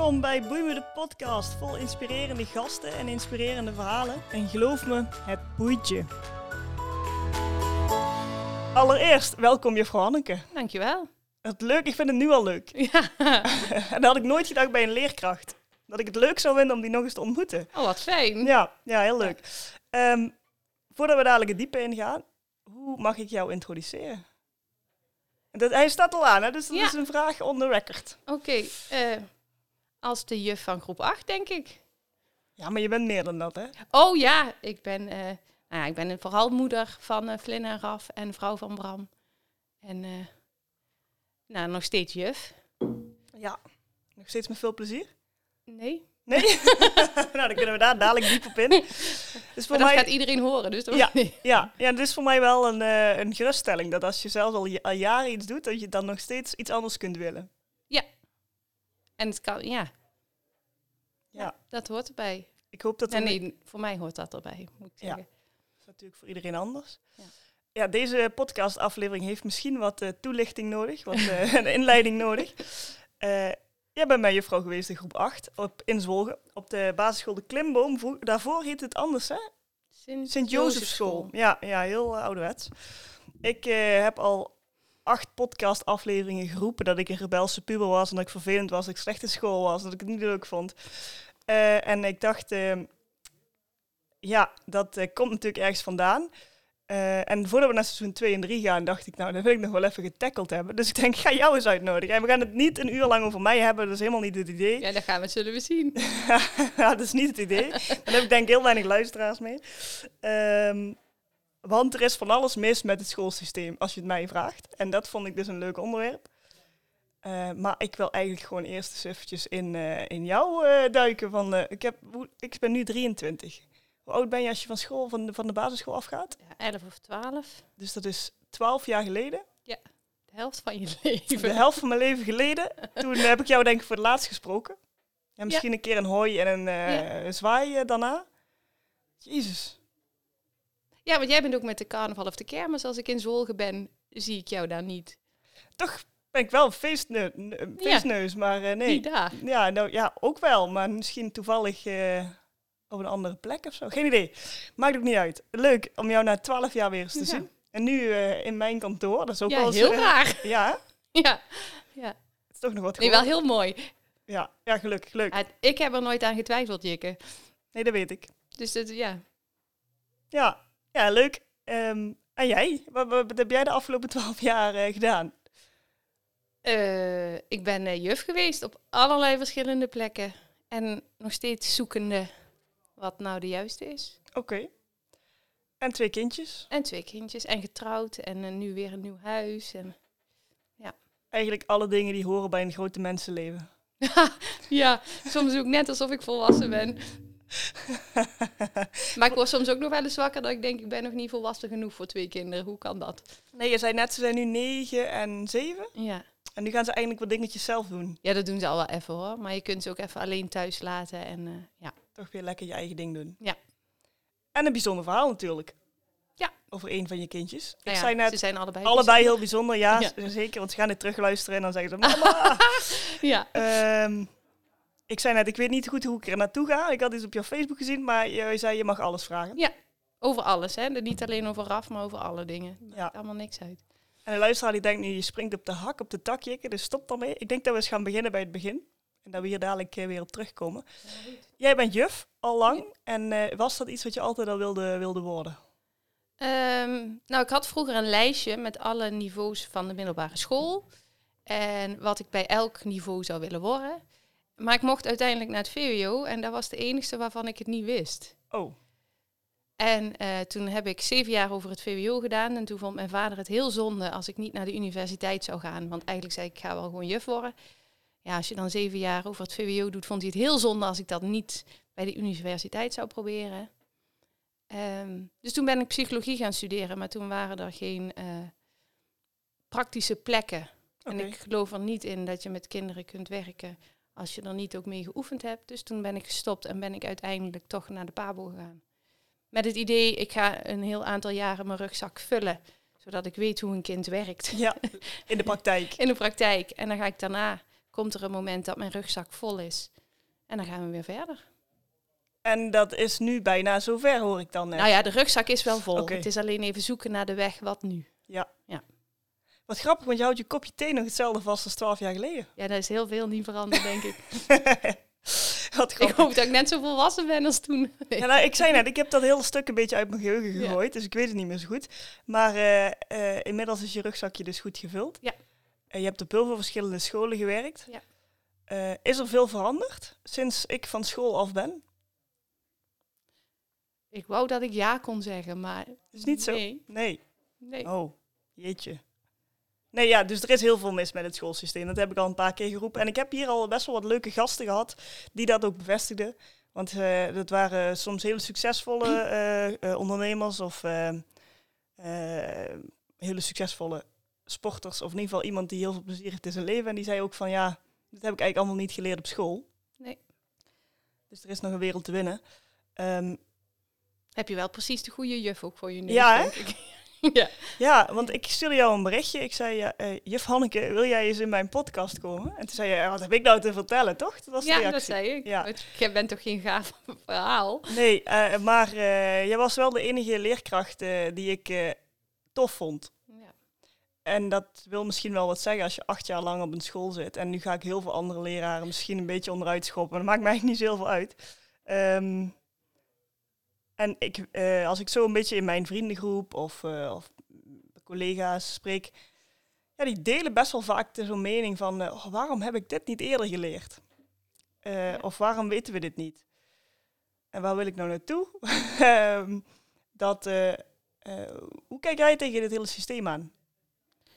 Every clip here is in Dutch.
Welkom bij Boei me de podcast, vol inspirerende gasten en inspirerende verhalen. En geloof me, het boeit je. Allereerst, welkom juffrouw Hanneke. Dankjewel. Het leuk, ik vind het nu al leuk. Ja. en dat had ik nooit gedacht bij een leerkracht. Dat ik het leuk zou vinden om die nog eens te ontmoeten. Oh, wat fijn. Ja, ja heel leuk. Ehm, voordat we dadelijk het diepe ingaan, hoe mag ik jou introduceren? Dat, hij staat al aan, hè? dus dat Ja. is een vraag on the record. Oké, eh, als de juf van groep 8, denk ik. Ja, maar je bent meer dan dat, hè? Oh ja, ik ben, eh, nou ja, ik ben vooral moeder van eh Flynn en Raf en vrouw van Bram. En eh, nou, nog steeds juf. Ja. Nog steeds met veel plezier? Nee, Nee? nou, dan kunnen we daar dadelijk diep op in. Dus voor maar dat mij, gaat iedereen horen, dus dat Ja. niet. ja, ja, dit is voor mij wel een, een geruststelling. Dat als je zelf al, ja- al jaren iets doet, dat je dan nog steeds iets anders kunt willen. En het kan, ja, Ja. dat hoort erbij. Ik hoop dat Nee, nee, voor mij hoort dat erbij, moet ik Ja. zeggen. Dat is natuurlijk voor iedereen anders. Ja, Ja. deze podcastaflevering heeft misschien wat eh, toelichting nodig, wat eh, een inleiding nodig. Eh, jij bent bij juffrouw geweest in groep 8 op, in Zwolle, op de basisschool De Klimboom. Vo- Daarvoor heette het anders, hè? Sint, Sint-Jozefschool. Ja, ja, heel uh, ouderwets. Ik heb al acht podcastafleveringen geroepen dat ik een rebelse puber was en dat ik vervelend was, dat ik slecht in school was, dat ik het niet leuk vond. Eh, en ik dacht, eh, ja, dat eh, komt natuurlijk ergens vandaan. En voordat we naar seizoen 2 en 3 gaan, dacht ik, nou, dat wil ik nog wel even getackled hebben. Dus ik denk, ik ga jou eens uitnodigen. En we gaan het niet een uur lang over mij hebben, dat is helemaal niet het idee. Ja, dat gaan we, zullen we zien. ja, dat is niet het idee. Daar heb ik denk ik heel weinig luisteraars mee. Ehm, want er is van alles mis met het schoolsysteem, als je het mij vraagt. En dat vond ik dus een leuk onderwerp. Eh, maar ik wil eigenlijk gewoon eerst eens eventjes in, eh, in jou eh, duiken. Van, ik, heb, ik ben nu 23. Hoe oud ben je als je van school, van de, van de basisschool afgaat? Ja, 11 of 12, Dus dat is 12 jaar geleden. de helft van je leven. De helft van mijn leven geleden. Toen heb ik jou denk ik voor het laatst gesproken. En misschien een keer een hoi en een Ja. zwaai eh, daarna. Jezus. Ja, want jij bent ook met de carnaval of de kermis. Als ik in Zolgen ben, zie ik jou daar niet. Toch ben ik wel een Ja. feestneus, maar eh, nee. Niet daar. Ja, nou, ja, ook wel, maar misschien toevallig eh, op een andere plek of zo. Geen idee. Maakt ook niet uit. Leuk om jou na 12 jaar weer eens te Ja. zien. En nu eh, in mijn kantoor, dat is ook Ja, wel heel raar. Ja, Ja, ja. het is toch nog wat Nee, wel heel mooi. Ja, ja, gelukkig, leuk. Het- Ik heb er nooit aan getwijfeld, Jikke. Nee, dat weet ik. Dus dat, ja. Ja, ja leuk. Ehm, en jij? Wat, wat, wat heb jij de afgelopen 12 jaar eh, gedaan? Eh, ik ben eh, juf geweest op allerlei verschillende plekken. En nog steeds zoekende wat nou de juiste is. Oké. En twee kindjes. En twee kindjes. En getrouwd. En nu weer een nieuw huis. En... Eigenlijk alle dingen die horen bij een grote mensenleven. ja, soms ook net alsof ik volwassen ben. Maar ik word soms ook nog wel eens wakker dat ik denk, ik ben nog niet volwassen genoeg voor twee kinderen. Hoe kan dat? Nee, je zei net, ze zijn nu 9 en 7. Ja. En nu gaan ze eindelijk wat dingetjes zelf doen. ja, dat doen ze al wel even hoor. Maar je kunt ze ook even alleen thuis laten. En eh, ja. Toch weer lekker je eigen ding doen. Ja. En een bijzonder verhaal natuurlijk. Ja. Over een van je kindjes. Nou ik ja, zei net, ze zijn allebei. allebei heel bijzonder. Ja, zeker. Want ze gaan dit terugluisteren en dan zeggen ze, mama. Ja. Ehm, ik zei net, ik weet niet goed hoe ik er naartoe ga. Ik had iets op jouw Facebook gezien, maar je, zei, je mag alles vragen. Over alles, hè? Niet alleen over RAF, maar over alle dingen. Ja. allemaal niks uit. En de luisteraar die denkt nu, je springt op de hak, op de tak, Jikke, dus stop daarmee. Ik denk dat we eens gaan beginnen bij het begin. En dat we hier dadelijk eh, weer op terugkomen. Jij bent juf, al lang. En eh, was dat iets wat je altijd al wilde, wilde worden? Ehm, nou, ik had vroeger een lijstje met alle niveaus van de middelbare school. En wat ik bij elk niveau zou willen worden. Maar ik mocht uiteindelijk naar het VWO en dat was de enige waarvan ik het niet wist. Oh, En eh, toen heb ik zeven jaar over het VWO gedaan. En toen vond mijn vader het heel zonde als ik niet naar de universiteit zou gaan. Want eigenlijk zei ik, ik ga wel gewoon juf worden. Ja, als je dan zeven jaar over het VWO doet, vond hij het heel zonde als ik dat niet bij de universiteit zou proberen. Ehm, dus toen ben ik psychologie gaan studeren, maar toen waren er geen eh, praktische plekken. En ik geloof er niet in dat je met kinderen kunt werken als je er niet ook mee geoefend hebt. Dus toen ben ik gestopt en ben ik uiteindelijk toch naar de PABO gegaan. Met het idee, ik ga een heel aantal jaren mijn rugzak vullen, zodat ik weet hoe een kind werkt ja, in de praktijk. in de praktijk. En dan ga ik daarna komt er een moment dat mijn rugzak vol is. En dan gaan we weer verder. En dat is nu bijna zover, hoor ik dan net. Nou ja, de rugzak is wel vol. Het is alleen even zoeken naar de weg, wat nu? Wat grappig, want je houdt je kopje thee nog hetzelfde vast als 12 jaar geleden. Ja, daar is heel veel niet veranderd, denk ik. Wat ik hoop dat ik net zo volwassen ben als toen. Ja, nou, ik zei net, ik heb dat hele stuk een beetje uit mijn geheugen Ja. gegooid, dus ik weet het niet meer zo goed. Maar eh, eh, inmiddels is je rugzakje dus goed gevuld. Ja. En je hebt op heel veel verschillende scholen gewerkt. Ja. Eh, is er veel veranderd sinds ik van school af ben? Ik wou dat ik ja kon zeggen, maar... Is niet zo? Nee. nee. Oh, jeetje. Nee, ja, dus er is heel veel mis met het schoolsysteem. Dat heb ik al een paar keer geroepen. En ik heb hier al best wel wat leuke gasten gehad die dat ook bevestigden. Want eh, dat waren soms hele succesvolle eh, eh, ondernemers of hele succesvolle sporters. Of in ieder geval iemand die heel veel plezier heeft in zijn leven. En die zei ook van ja, dit heb ik eigenlijk allemaal niet geleerd op school. Nee. Dus er is nog een wereld te winnen. Ehm, Heb je wel precies de goede juf ook voor je neus, Ja, denk ik. ja. Ja, want ik stuurde jou een berichtje. Ik zei, ja, eh, juf Hanneke, wil jij eens in mijn podcast komen? En toen zei je, wat heb ik nou te vertellen, toch? Dat was de ja, reactie. dat zei ik. Ja. Jij bent toch geen gaaf verhaal? Nee, eh, maar eh, jij was wel de enige leerkracht die ik tof vond. Ja. En dat wil misschien wel wat zeggen als je acht jaar lang op een school zit. En nu ga ik heel veel andere leraren misschien een beetje onderuit schoppen. Maar dat maakt mij niet zo heel veel uit. Ehm, en ik, eh, als ik zo een beetje in mijn vriendengroep of, eh, of collega's spreek, ja, die delen best wel vaak de zo'n mening van eh, oh, waarom heb ik dit niet eerder geleerd? Ja. Of waarom weten we dit niet? En waar wil ik nou naartoe? Ehm, dat, hoe kijk jij tegen dit hele systeem aan?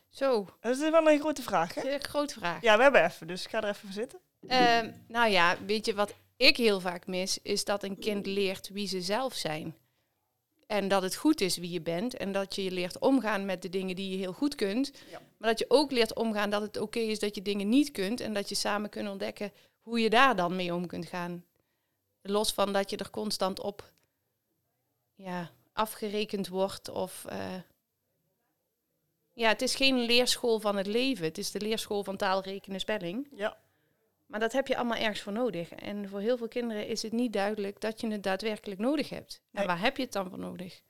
Zo, Dat is wel een grote vraag, hè? dat is een grote vraag. Ja, we hebben even, dus ik ga er even voor zitten. Ehm, nou ja, weet je wat ik heel vaak mis, is dat een kind leert wie ze zelf zijn. En dat het goed is wie je bent. En dat je je leert omgaan met de dingen die je heel goed kunt. Ja. Maar dat je ook leert omgaan dat het oké is dat je dingen niet kunt. En dat je samen kunt ontdekken hoe je daar dan mee om kunt gaan. Los van dat je er constant op ja, afgerekend wordt. Of, eh, ja, het is geen leerschool van het leven. Het is de leerschool van taal, rekenen, spelling. Ja, Maar dat heb je allemaal ergens voor nodig. En voor heel veel kinderen is het niet duidelijk dat je het daadwerkelijk nodig hebt. Nee. En waar heb je het dan voor nodig?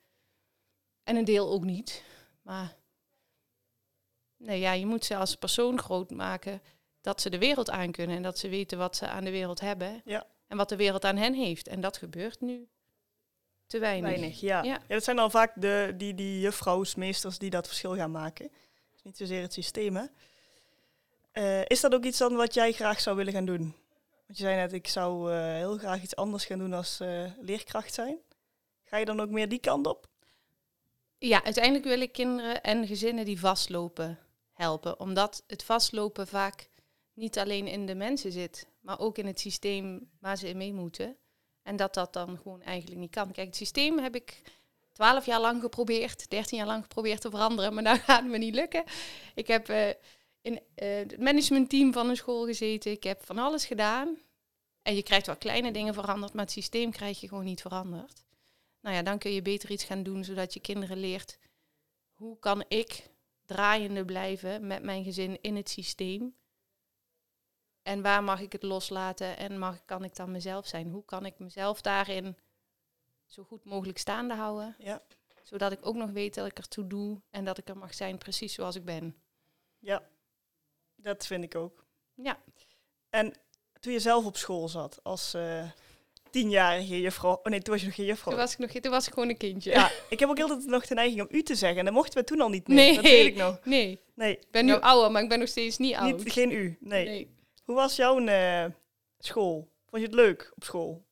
En een deel ook niet. Maar nee, ja, je moet ze als persoon groot maken dat ze de wereld aan kunnen en dat ze weten wat ze aan de wereld hebben Ja. en wat de wereld aan hen heeft. En dat gebeurt nu te weinig. weinig. Ja. Ja. Ja. dat zijn dan vaak de, die, die juffrouws, meesters die dat verschil gaan maken. Dus niet zozeer het systeem, hè? Eh, is dat ook iets dan wat jij graag zou willen gaan doen? Want je zei net, ik zou eh, heel graag iets anders gaan doen als eh, leerkracht zijn. Ga je dan ook meer die kant op? Ja, uiteindelijk wil ik kinderen en gezinnen die vastlopen helpen. Omdat het vastlopen vaak niet alleen in de mensen zit, maar ook in het systeem waar ze in mee moeten. En dat dat dan gewoon eigenlijk niet kan. Kijk, het systeem heb ik twaalf jaar lang geprobeerd, dertien jaar lang geprobeerd te veranderen, maar nou gaat me niet lukken. Ik heb in eh, het managementteam van een school gezeten, ik heb van alles gedaan. En je krijgt wel kleine dingen veranderd, maar het systeem krijg je gewoon niet veranderd. Nou ja, dan kun je beter iets gaan doen zodat je kinderen leert hoe kan ik draaiende blijven met mijn gezin in het systeem. En waar mag ik het loslaten en mag, kan ik dan mezelf zijn? Hoe kan ik mezelf daarin zo goed mogelijk staande houden? Ja. Zodat ik ook nog weet dat ik ertoe doe en dat ik er mag zijn precies zoals ik ben. Ja, dat vind ik ook. Ja, En toen je zelf op school zat als eh, tienjarige juffrouw... Oh nee, toen was je nog geen juffrouw. toen was ik, nog, toen was ik gewoon een kindje. Ja, ik heb ook altijd nog de neiging om u te zeggen. En dat mochten we toen al niet meer. Nee. Dat weet ik nog. Nee, ik Nee, ben nu nou, ouder, maar ik ben nog steeds niet oud. niet, geen u. Nee. nee. Hoe was jouw eh, school? Vond je het leuk op school?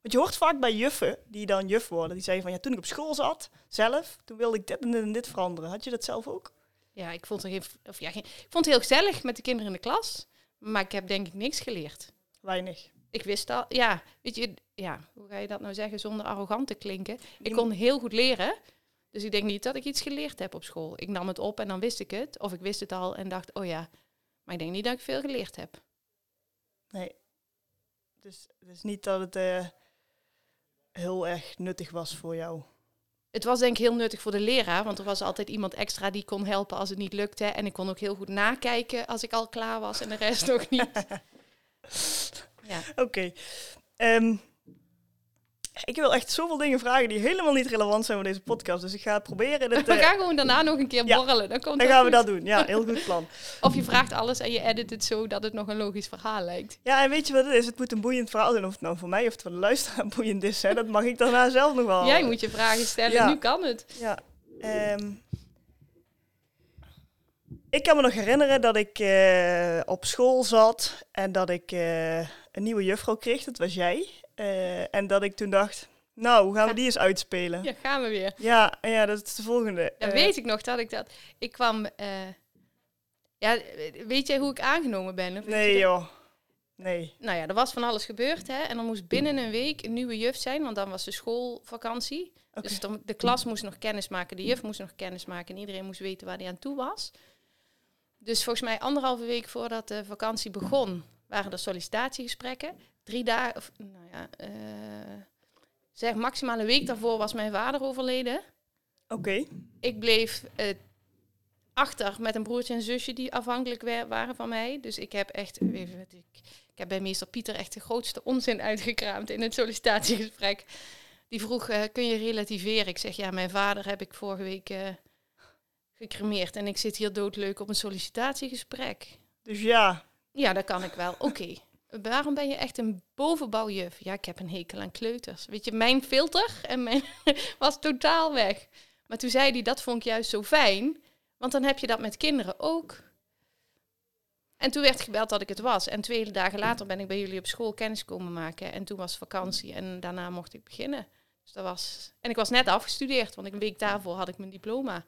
Want je hoort vaak bij juffen die dan juf worden. Die zeggen van ja, toen ik op school zat, zelf, toen wilde ik dit en dit en dit veranderen. Had je dat zelf ook? Ja, ik vond, er geen, of ja, geen, ik vond het heel gezellig met de kinderen in de klas. Maar ik heb denk ik niks geleerd. Weinig. Ik wist al, ja, weet je, ja, hoe ga je dat nou zeggen zonder arrogant te klinken? Ik Je kon heel goed leren. Dus ik denk niet dat ik iets geleerd heb op school. Ik nam het op en dan wist ik het. Of ik wist het al en dacht, oh ja. Maar ik denk niet dat ik veel geleerd heb. Nee. Dus het is niet dat het eh, heel erg nuttig was voor jou. Het was denk ik heel nuttig voor de leraar, want er was altijd iemand extra die kon helpen als het niet lukte. En ik kon ook heel goed nakijken als ik al klaar was en de rest nog niet. Ja. Oké. Ehm, ik wil echt zoveel dingen vragen die helemaal niet relevant zijn voor deze podcast. Dus ik ga het proberen. we uh, gaan gewoon daarna nog een keer borrelen. Dan, komt dan gaan we dat doen. Ja, heel goed plan. of je vraagt alles en je edit het zo dat het nog een logisch verhaal lijkt. Ja, en weet je wat het is? Het moet een boeiend verhaal zijn. Of het nou voor mij of het voor de luisteraar boeiend is. Hè? Dat mag ik daarna zelf nog wel. Jij moet je vragen stellen. Nu kan het. Ja. Um, ik kan me nog herinneren dat ik uh, op school zat en dat ik uh, een nieuwe juffrouw kreeg. Dat was jij. Uh, en dat ik toen dacht, nou, hoe gaan we die eens uitspelen? Ja, gaan we weer. Ja, ja dat is de volgende. Dan weet ik nog dat ik dat... Ik kwam... ja, weet jij hoe ik aangenomen ben? Of nee, joh. Nee. Nou ja, er was van alles gebeurd, hè. En dan moest binnen een week een nieuwe juf zijn, want dan was de schoolvakantie. Okay. Dus dan, de klas moest nog kennis maken, de juf moest nog kennis maken en iedereen moest weten waar hij aan toe was. Dus volgens mij anderhalve week voordat de vakantie begon, waren er sollicitatiegesprekken. Drie dagen, of nou ja, uh, zeg maximaal een week daarvoor was mijn vader overleden. Oké. Ik bleef uh, achter met een broertje en zusje die afhankelijk waren van mij. Dus ik heb echt, even, ik, ik heb bij meester Pieter echt de grootste onzin uitgekraamd in het sollicitatiegesprek. Die vroeg, uh, kun je relativeren? Ik zeg, ja, mijn vader heb ik vorige week gecremeerd en ik zit hier doodleuk op een sollicitatiegesprek. Dus ja. Ja, dat kan ik wel. Oké. Waarom ben je echt een bovenbouwjuf? Ja, ik heb een hekel aan kleuters. Weet je, mijn filter en mijn was totaal weg. Maar toen zei hij, dat vond ik juist zo fijn. Want dan heb je dat met kinderen ook. En toen werd gebeld dat ik het was. En twee dagen later ben ik bij jullie op school kennis komen maken. En toen was vakantie en daarna mocht ik beginnen. Dus dat was... En ik was net afgestudeerd, want een week daarvoor had ik mijn diploma.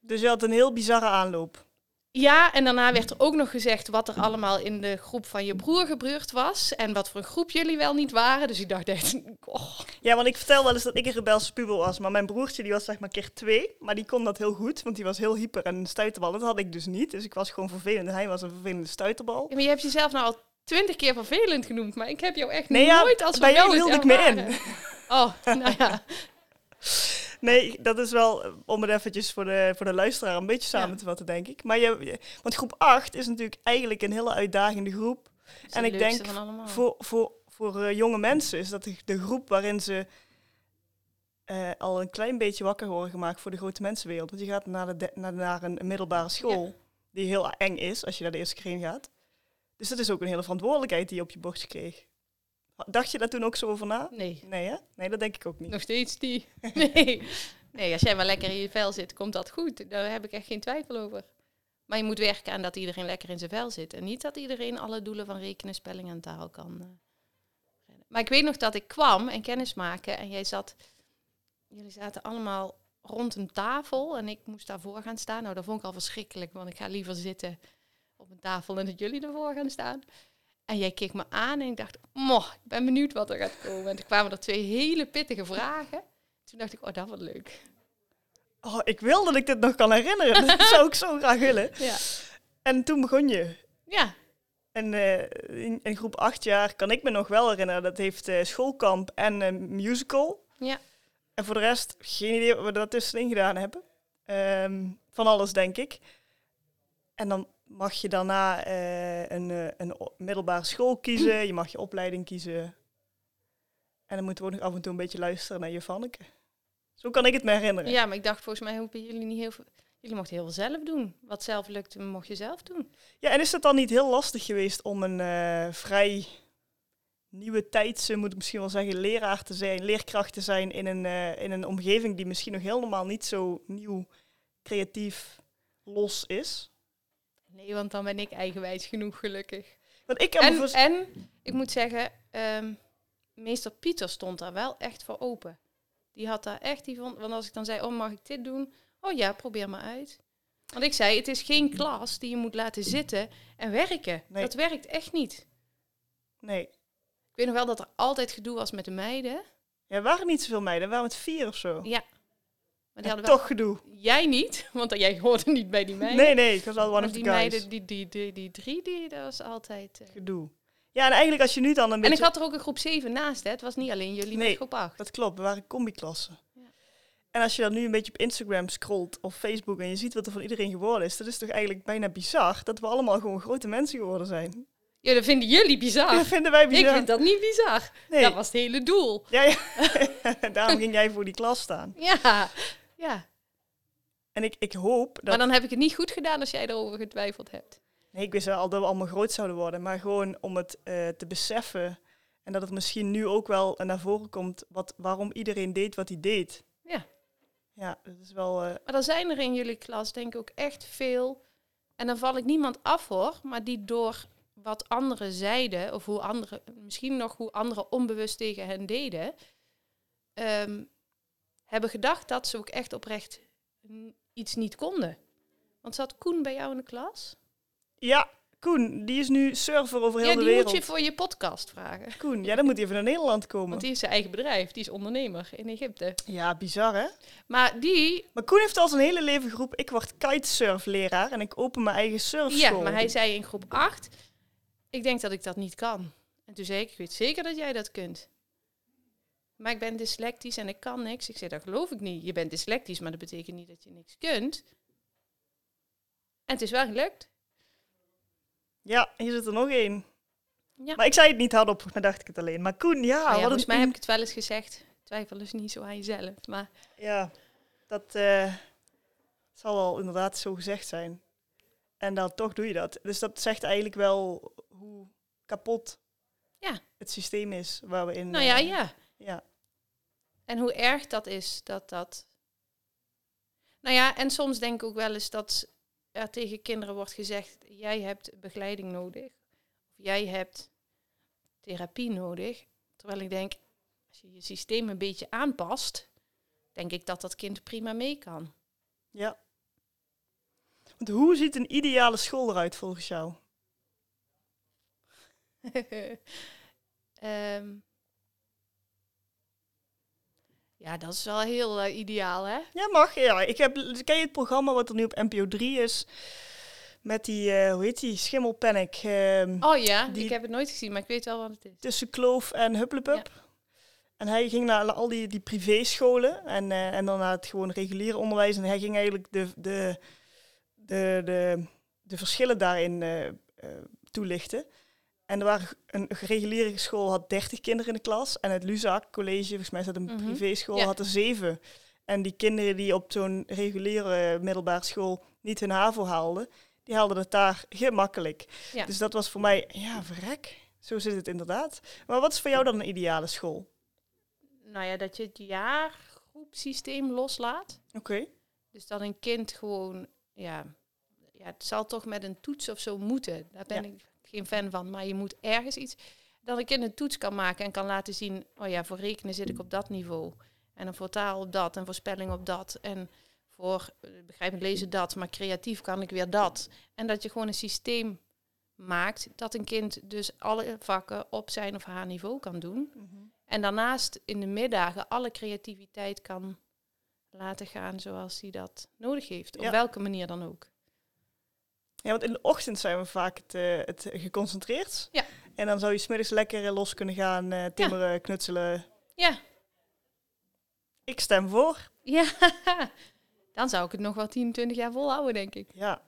Dus je had een heel bizarre aanloop. Ja, en daarna werd er ook nog gezegd wat er allemaal in de groep van je broer gebeurd was. En wat voor een groep jullie wel niet waren. Dus ik dacht echt, oh. Ja, want ik vertel wel eens dat ik een rebelse puber was. Maar mijn broertje die was zeg maar keer twee. Maar die kon dat heel goed, want die was heel hyper en een stuiterbal. Dat had ik dus niet. Dus ik was gewoon vervelend en hij was een vervelende stuiterbal. Ja, maar je hebt jezelf nou al twintig keer vervelend genoemd. Maar ik heb jou echt nee, nooit ja, als bij jou hield ik me in. Oh, nou ja. Nee, dat is wel eh, om het eventjes voor de, voor de luisteraar een beetje samen te vatten, denk ik. Maar je, want groep 8 is natuurlijk eigenlijk een hele uitdagende groep. En ik denk voor, voor, voor uh, jonge mensen is dat de, de groep waarin ze uh, al een klein beetje wakker worden gemaakt voor de grote mensenwereld. Want je gaat naar, de, naar, naar een, middelbare school ja. die heel eng is als je daar de eerste keer heen gaat. Dus dat is ook een hele verantwoordelijkheid die je op je bordje kreeg. Dacht je daar toen ook zo over na? Nee. Nee, hè? Nee, dat denk ik ook niet. Nog steeds niet. Nee. nee, als jij maar lekker in je vel zit, komt dat goed. Daar heb ik echt geen twijfel over. Maar je moet werken aan dat iedereen lekker in zijn vel zit. En niet dat iedereen alle doelen van rekenen, spelling en taal kan. Uh, maar ik weet nog dat ik kwam en kennis maken en jij zat... Jullie zaten allemaal rond een tafel en ik moest daarvoor gaan staan. Nou, dat vond ik al verschrikkelijk, want ik ga liever zitten op een tafel en dat jullie ervoor gaan staan. En jij keek me aan en ik dacht, moh, ik ben benieuwd wat er gaat komen. En toen kwamen er twee hele pittige vragen. Toen dacht ik, oh, dat wordt leuk. Oh, ik wil dat ik dit nog kan herinneren. dat zou ik zo graag willen. Ja. En toen begon je. Ja. En uh, in, in, groep acht jaar kan ik me nog wel herinneren. Dat heeft uh, schoolkamp en een musical. Ja. En voor de rest, geen idee wat we daartussenin gedaan hebben. Um, van alles, denk ik. En dan mag je daarna uh, een, uh, een middelbare school kiezen. Je mag je opleiding kiezen. En dan moeten we ook nog af en toe een beetje luisteren naar je Vanneke. Zo kan ik het me herinneren. Ja, maar ik dacht volgens mij hoeven jullie niet heel veel... Jullie mochten heel veel zelf doen. Wat zelf lukte, mocht je zelf doen. Ja, en is het dan niet heel lastig geweest om een uh, vrij nieuwe tijdse, moet ik misschien wel zeggen, leraar te zijn, leerkracht te zijn in een, in een omgeving die misschien nog helemaal niet zo nieuw, creatief, los is? Nee, want dan ben ik eigenwijs genoeg, gelukkig. Want ik en, en ik moet zeggen, um, meester Pieter stond daar wel echt voor open. Die had daar echt, die vond, want als ik dan zei, oh mag ik dit doen? Oh ja, probeer maar uit. Want ik zei, het is geen klas die je moet laten zitten en werken. Dat werkt echt niet. Nee. Ik weet nog wel dat er altijd gedoe was met de meiden. Ja, er waren niet zoveel meiden, er waren met vier of zo. Ja, maar die hadden toch gedoe. Jij niet, want jij hoorde niet bij die meiden. Nee, nee, ik was al one of the die guys. Meiden, die, die, die, die drie, die, dat was altijd... Uh... Gedoe. Ja, en eigenlijk als je nu dan een beetje... En ik had er ook een groep 7 naast, hè. Het was niet alleen jullie nee, met groep 8. dat klopt. We waren combi-klassen. Ja. En als je dan nu een beetje op Instagram scrolt of Facebook en je ziet wat er van iedereen geworden is, dat is toch eigenlijk bijna bizar dat we allemaal gewoon grote mensen geworden zijn. Ja, dat vinden jullie bizar. Dat vinden wij bizar. Ik vind dat niet bizar. Nee. Dat was het hele doel. Ja, ja. Daarom ging jij voor die klas staan. Ja, ja. En ik, ik hoop dat... Maar dan heb ik het niet goed gedaan als jij erover getwijfeld hebt. Nee, ik wist wel dat we allemaal groot zouden worden. Maar gewoon om het eh, te beseffen. En dat het misschien nu ook wel naar voren komt wat, waarom iedereen deed wat hij deed. Ja. Ja, dat is wel... eh, Maar dan zijn er in jullie klas denk ik ook echt veel. En dan val ik niemand af hoor, maar die door wat anderen zeiden, of hoe anderen, misschien nog hoe anderen onbewust tegen hen deden, ehm, hebben gedacht dat ze ook echt oprecht iets niet konden. Want zat Koen bij jou in de klas? Ja, Koen, die is nu surfer over heel ja, de die wereld. moet je voor je podcast vragen. Koen, ja, dan moet hij even naar Nederland komen. Want die is zijn eigen bedrijf, die is ondernemer in Egypte. Ja, bizar hè? Maar die, Maar Koen heeft al zijn hele leven geroepen, ik word kitesurfleraar en ik open mijn eigen surfschool. ja, maar hij zei in groep 8, ik denk dat ik dat niet kan. En toen zei ik, ik weet zeker dat jij dat kunt. Maar ik ben dyslectisch en ik kan niks. Ik zei, dat geloof ik niet. Je bent dyslectisch, maar dat betekent niet dat je niks kunt. En het is wel gelukt. Ja, hier zit er nog één. Ja. Maar ik zei het niet hardop, maar dacht ik het alleen. Maar Koen, ja, ja, volgens mij heb ik het wel eens gezegd. Twijfel dus niet zo aan jezelf. Maar Ja, dat eh, zal wel inderdaad zo gezegd zijn. En dan toch doe je dat. Dus dat zegt eigenlijk wel hoe kapot Ja. het systeem is waar we in... nou ja, eh, ja. ja. En hoe erg dat is, dat dat... Nou ja, en soms denk ik ook wel eens dat er tegen kinderen wordt gezegd... jij hebt begeleiding nodig. Of jij hebt therapie nodig. Terwijl ik denk, als je je systeem een beetje aanpast... denk ik dat dat kind prima mee kan. ja. Want hoe ziet een ideale school eruit volgens jou? Ehm, ja, dat is wel heel eh, ideaal, hè? Ja, mag. Ja, ik heb, ken je het programma wat er nu op NPO 3 is? Met die, eh, hoe heet die, Schimmelpanic. ehm, Oh ja, Die- ik heb het nooit gezien, maar ik weet wel wat het is. tussen Kloof en Hupplepup. En hij ging naar al die, die privéscholen en, eh, en dan naar het gewoon reguliere onderwijs. En hij ging eigenlijk de, de, de, de, de verschillen daarin toelichten. En er waren een reguliere school had 30 kinderen in de klas. En het Luzak College, volgens mij is dat een Mhm. privéschool, Ja. had er zeven. En die kinderen die op zo'n reguliere middelbare school niet hun HAVO haalden, die haalden het daar gemakkelijk. Ja. Dus dat was voor mij, ja, verrek. Zo zit het inderdaad. Maar wat is voor jou dan een ideale school? Nou ja, dat je het jaargroepsysteem loslaat. Oké. Dus dat een kind gewoon, ja, ja, het zal toch met een toets of zo moeten. Daar ben Ja. ik geen fan van, maar je moet ergens iets... Dat een kind een toets kan maken en kan laten zien, oh ja, voor rekenen zit ik op dat niveau. En dan voor taal op dat en voor spelling op dat. En voor eh, begrijpend lezen dat, maar creatief kan ik weer dat. En dat je gewoon een systeem maakt dat een kind dus alle vakken op zijn of haar niveau kan doen. En daarnaast in de middagen alle creativiteit kan laten gaan zoals hij dat nodig heeft. Op Ja. welke manier dan ook. Ja, want in de ochtend zijn we vaak het, eh, het geconcentreerd. Ja. En dan zou je smiddags lekker eh, los kunnen gaan eh, timmeren, knutselen. Ja, Ik stem voor. ja. dan zou ik het nog wel 10, 20 jaar volhouden, denk ik. Ja.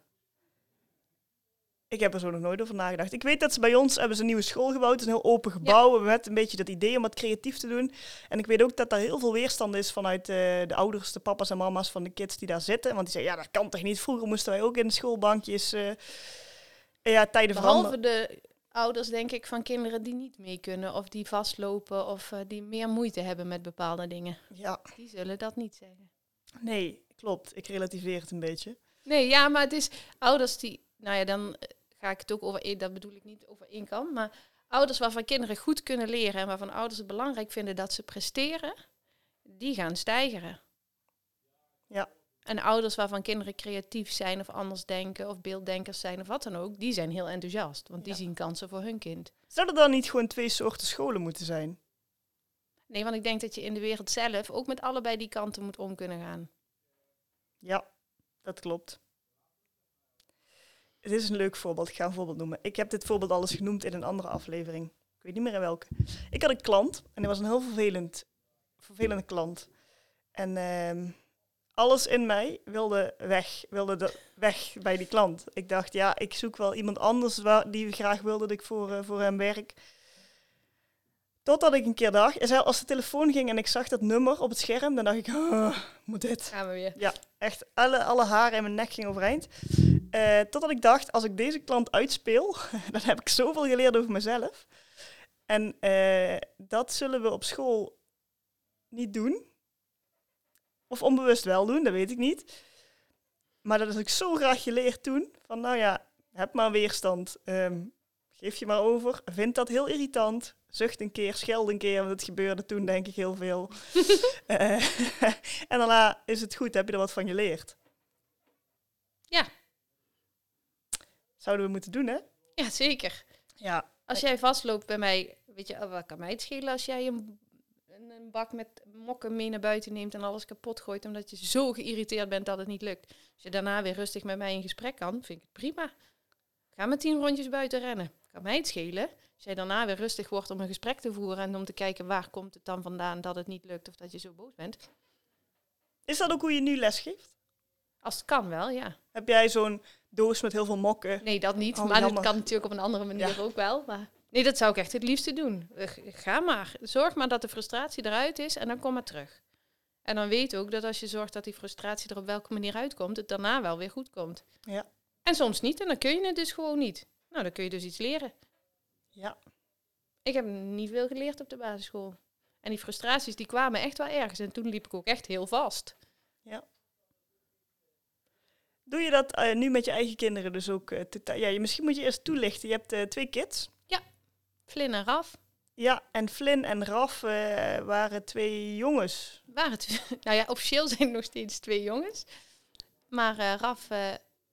Ik heb er zo nog nooit over nagedacht. Ik weet dat ze bij ons hebben ze een nieuwe school gebouwd. Het is een heel open gebouw. Met een beetje dat idee om wat creatief te doen. En ik weet ook dat daar heel veel weerstand is vanuit eh, de ouders, de papa's en mama's van de kids die daar zitten. Want die zeggen, ja, dat kan toch niet. Vroeger moesten wij ook in de schoolbankjes. eh, ja, tijden Behalve veranderen. de ouders, denk ik, van kinderen die niet mee kunnen of die vastlopen of eh, die meer moeite hebben met bepaalde dingen. Ja, Die zullen dat niet zeggen. nee, klopt. Ik relativeer het een beetje. Nee, ja, maar het is ouders die, nou ja, dan ga ik het ook over één, dat bedoel ik niet over één kant, maar ouders waarvan kinderen goed kunnen leren en waarvan ouders het belangrijk vinden dat ze presteren, die gaan stijgeren. Ja. En ouders waarvan kinderen creatief zijn of anders denken of beelddenkers zijn of wat dan ook, die zijn heel enthousiast, want die Ja. zien kansen voor hun kind. Zou er dan niet gewoon twee soorten scholen moeten zijn? Nee, want ik denk dat je in de wereld zelf ook met allebei die kanten moet om kunnen gaan. Ja, dat klopt. Het is een leuk voorbeeld. Ik ga een voorbeeld noemen. Ik heb dit voorbeeld al eens genoemd in een andere aflevering. Ik weet niet meer in welke. Ik had een klant en hij was een heel vervelend, vervelende klant. En ehm, alles in mij wilde weg, wilde de, weg bij die klant. Ik dacht, ja, ik zoek wel iemand anders waar, die graag wilde dat ik voor, uh, voor hem werk. Totdat ik een keer dacht, als de telefoon ging en ik zag dat nummer op het scherm, dan dacht ik, oh, moet dit? Gaan we weer. Ja, echt alle, alle haren in mijn nek gingen overeind. Uh, totdat ik dacht, als ik deze klant uitspeel, dan heb ik zoveel geleerd over mezelf. En uh, dat zullen we op school niet doen. Of onbewust wel doen, dat weet ik niet. Maar dat heb ik zo graag geleerd toen. Van nou ja, heb maar weerstand. Um, geef je maar over. Vind dat heel irritant. Zucht een keer, scheld een keer. Want het gebeurde toen denk ik heel veel. uh, en daarna is het goed. Heb je er wat van geleerd? Ja. Zouden we moeten doen, hè? Ja, zeker. Ja. Als jij vastloopt bij mij, weet je, wat kan mij het schelen als jij een een bak met mokken mee naar buiten neemt en alles kapot gooit omdat je zo geïrriteerd bent dat het niet lukt. Als je daarna weer rustig met mij in gesprek kan, vind ik het prima. Ga met tien rondjes buiten rennen. Kan mij het schelen. Jij daarna weer rustig wordt om een gesprek te voeren en om te kijken waar komt het dan vandaan dat het niet lukt of dat je zo boos bent. Is dat ook hoe je nu lesgeeft? Als het kan wel, ja. Heb jij zo'n doos met heel veel mokken? Nee, dat niet. Oh, maar het kan natuurlijk op een andere manier ook wel. Maar Nee, dat zou ik echt het liefste doen. Ga maar. Zorg maar dat de frustratie eruit is en dan kom maar terug. En dan weet ook dat als je zorgt dat die frustratie er op welke manier uitkomt, het daarna wel weer goed komt. Ja. En soms niet, en dan kun je het dus gewoon niet. Nou, dan kun je dus iets leren. Ja. Ik heb niet veel geleerd op de basisschool. En die frustraties die kwamen echt wel ergens. En toen liep ik ook echt heel vast. Ja. Doe je dat uh, nu met je eigen kinderen dus ook? Uh, ja, misschien moet je eerst toelichten. Je hebt uh, twee kids. Flynn en Raf. Ja, en Flynn en Raf waren twee jongens. Waren nou ja, officieel zijn het nog steeds twee jongens. Maar Raf,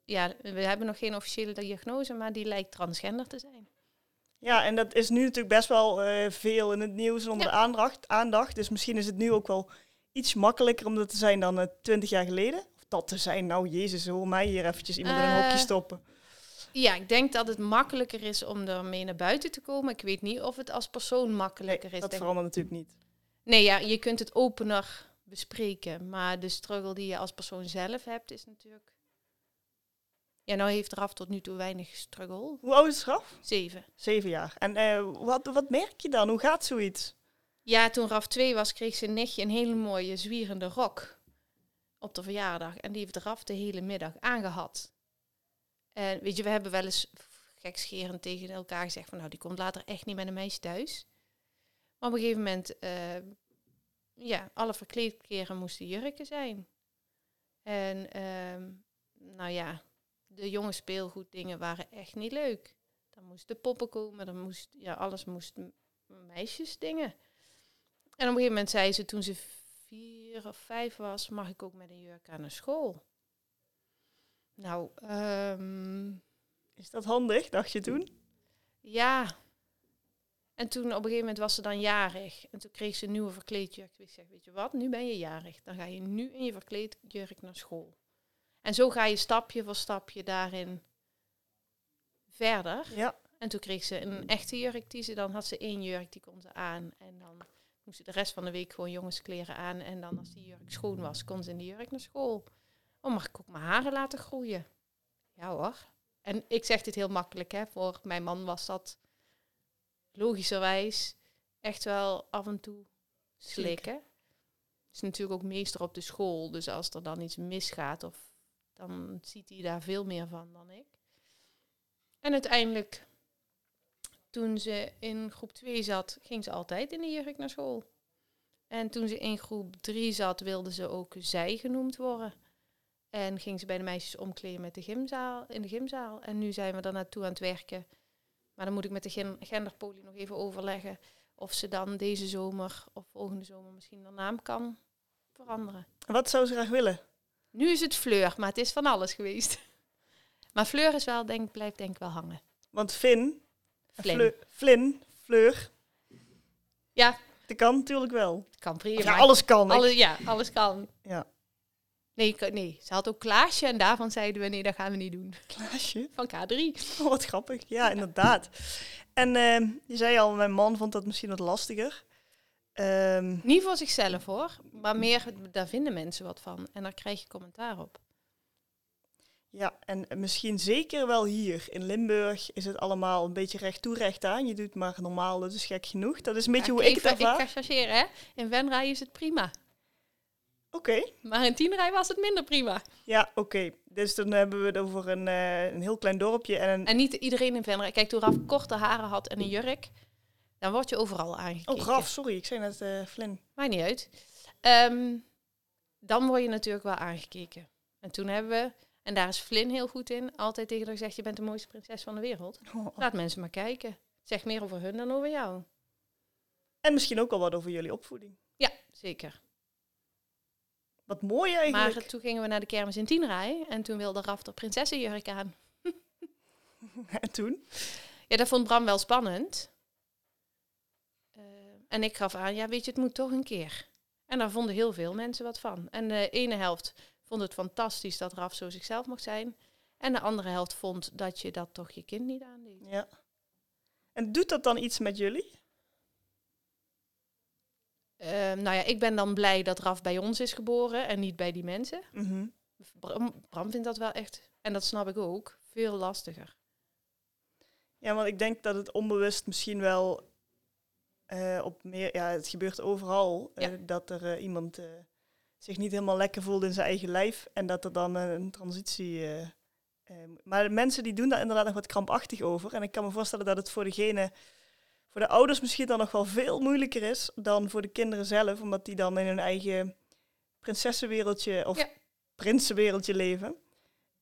ja, we hebben nog geen officiële diagnose, maar die lijkt transgender te zijn. Ja, en dat is nu natuurlijk best wel veel in het nieuws onder ja. aandacht, aandacht. Dus misschien is het nu ook wel iets makkelijker om dat te zijn dan twintig jaar geleden. Of dat te zijn, nou jezus, hoor mij hier eventjes iemand in een hokje stoppen. Ja, ik denk dat het makkelijker is om ermee naar buiten te komen. Ik weet niet of het als persoon makkelijker nee, is. Dat verandert natuurlijk niet. Nee, ja, je kunt het opener bespreken. Maar de struggle die je als persoon zelf hebt, is natuurlijk. Ja, nou heeft Raf tot nu toe weinig struggle. Hoe oud is Raf? Zeven. Zeven jaar. En uh, wat, wat merk je dan? Hoe gaat zoiets? Ja, toen Raf twee was, kreeg zijn nichtje een hele mooie zwierende rok op de verjaardag. En die heeft Raf de hele middag aangehad. En weet je, we hebben wel eens gekscherend tegen elkaar gezegd van nou, die komt later echt niet met een meisje thuis. Maar op een gegeven moment, uh, ja, alle verkleedkeren moesten jurken zijn. En uh, nou ja, de jonge speelgoeddingen waren echt niet leuk. Dan moesten poppen komen, dan moest, ja, alles moest meisjesdingen. En op een gegeven moment zei ze toen ze vier of vijf was, mag ik ook met een jurk aan de school. Nou, um, is dat handig, dacht je toen? Ja. En toen op een gegeven moment was ze dan jarig. En toen kreeg ze een nieuwe verkleedjurk. Ik zeg, weet je wat, nu ben je jarig. Dan ga je nu in je verkleedjurk naar school. En zo ga je stapje voor stapje daarin verder. Ja. En toen kreeg ze een echte jurk die ze dan had ze één jurk, die kon ze aan. En dan moest ze de rest van de week gewoon jongenskleren aan. En dan als die jurk schoon was, kon ze in die jurk naar school. Oh, mag ik ook mijn haren laten groeien? Ja hoor. En ik zeg dit heel makkelijk, hè. Voor mijn man was dat logischerwijs echt wel af en toe slikken. Is natuurlijk ook meester op de school, dus als er dan iets misgaat, of, dan ziet hij daar veel meer van dan ik. En uiteindelijk, toen ze in groep 2 zat, ging ze altijd in de jurk naar school. En toen ze in groep 3 zat, wilde ze ook zij genoemd worden. En ging ze bij de meisjes omkleden met de gymzaal, in de gymzaal. En nu zijn we daar naartoe aan het werken. Maar dan moet ik met de genderpolie nog even overleggen of ze dan deze zomer of volgende zomer misschien de naam kan veranderen. Wat zou ze graag willen? Nu is het Fleur, maar het is van alles geweest. Maar Fleur is wel, denk, blijft denk ik wel hangen. Want Finn, Flynn, Flynn, Fleur. Ja. Dat kan natuurlijk wel. Kan prima. Ja, alles kan. Alles, ja, alles kan. Ja. Nee, nee, ze had ook Klaasje en daarvan zeiden we nee, dat gaan we niet doen. Klaasje? Van K3. Oh, wat grappig. Ja, inderdaad. En uh, je zei al, mijn man vond dat misschien wat lastiger. Ehm, Niet voor zichzelf hoor, maar meer, daar vinden mensen wat van. En daar krijg je commentaar op. ja, en misschien zeker wel hier in Limburg is het allemaal een beetje recht toe, recht aan. Je doet maar normaal, dat is gek genoeg. Dat is een beetje Ja, hoe ik het even- ervaar. Ik ga chargeren hè. In Venray is het prima. Oké, Maar in Tienrij was het minder prima. ja, oké. Dus dan hebben we het over een, eh, een heel klein dorpje en een... En niet iedereen in Venray. Kijk, toen Raf korte haren had en een jurk, dan word je overal aangekeken. Oh, Raf, sorry, ik zei net eh Flynn. Maakt niet uit. Ehm, dan word je natuurlijk wel aangekeken. En toen hebben we, en daar is Flynn heel goed in, altijd tegen haar gezegd, je bent de mooiste prinses van de wereld. Oh. Laat mensen maar kijken. Zeg meer over hun dan over jou. En misschien ook al wat over jullie opvoeding. Ja, zeker. Wat mooi eigenlijk. Maar toen gingen we naar de kermis in Tienrij en toen wilde Raf de prinsessenjurk aan. En toen? Ja, dat vond Bram wel spannend. En ik gaf aan, ja, weet je, het moet toch een keer. En daar vonden heel veel mensen wat van. En de ene helft vond het fantastisch dat Raf zo zichzelf mocht zijn. En de andere helft vond dat je dat toch je kind niet aandeed. Ja. En doet dat dan iets met jullie? Eh, nou ja, ik ben dan blij dat Raf bij ons is geboren en niet bij die mensen. Bram, Bram vindt dat wel echt, en dat snap ik ook, veel lastiger. Ja, want ik denk dat het onbewust misschien wel eh, op meer... Ja, het gebeurt overal. eh, Ja. dat er eh, iemand zich niet helemaal lekker voelt in zijn eigen lijf. En dat er dan een transitie... maar de mensen die doen daar inderdaad nog wat krampachtig over. En ik kan me voorstellen dat het voor degene... Voor de ouders misschien dan nog wel veel moeilijker is dan voor de kinderen zelf. Omdat die dan in hun eigen prinsessenwereldje of Ja. prinsenwereldje leven.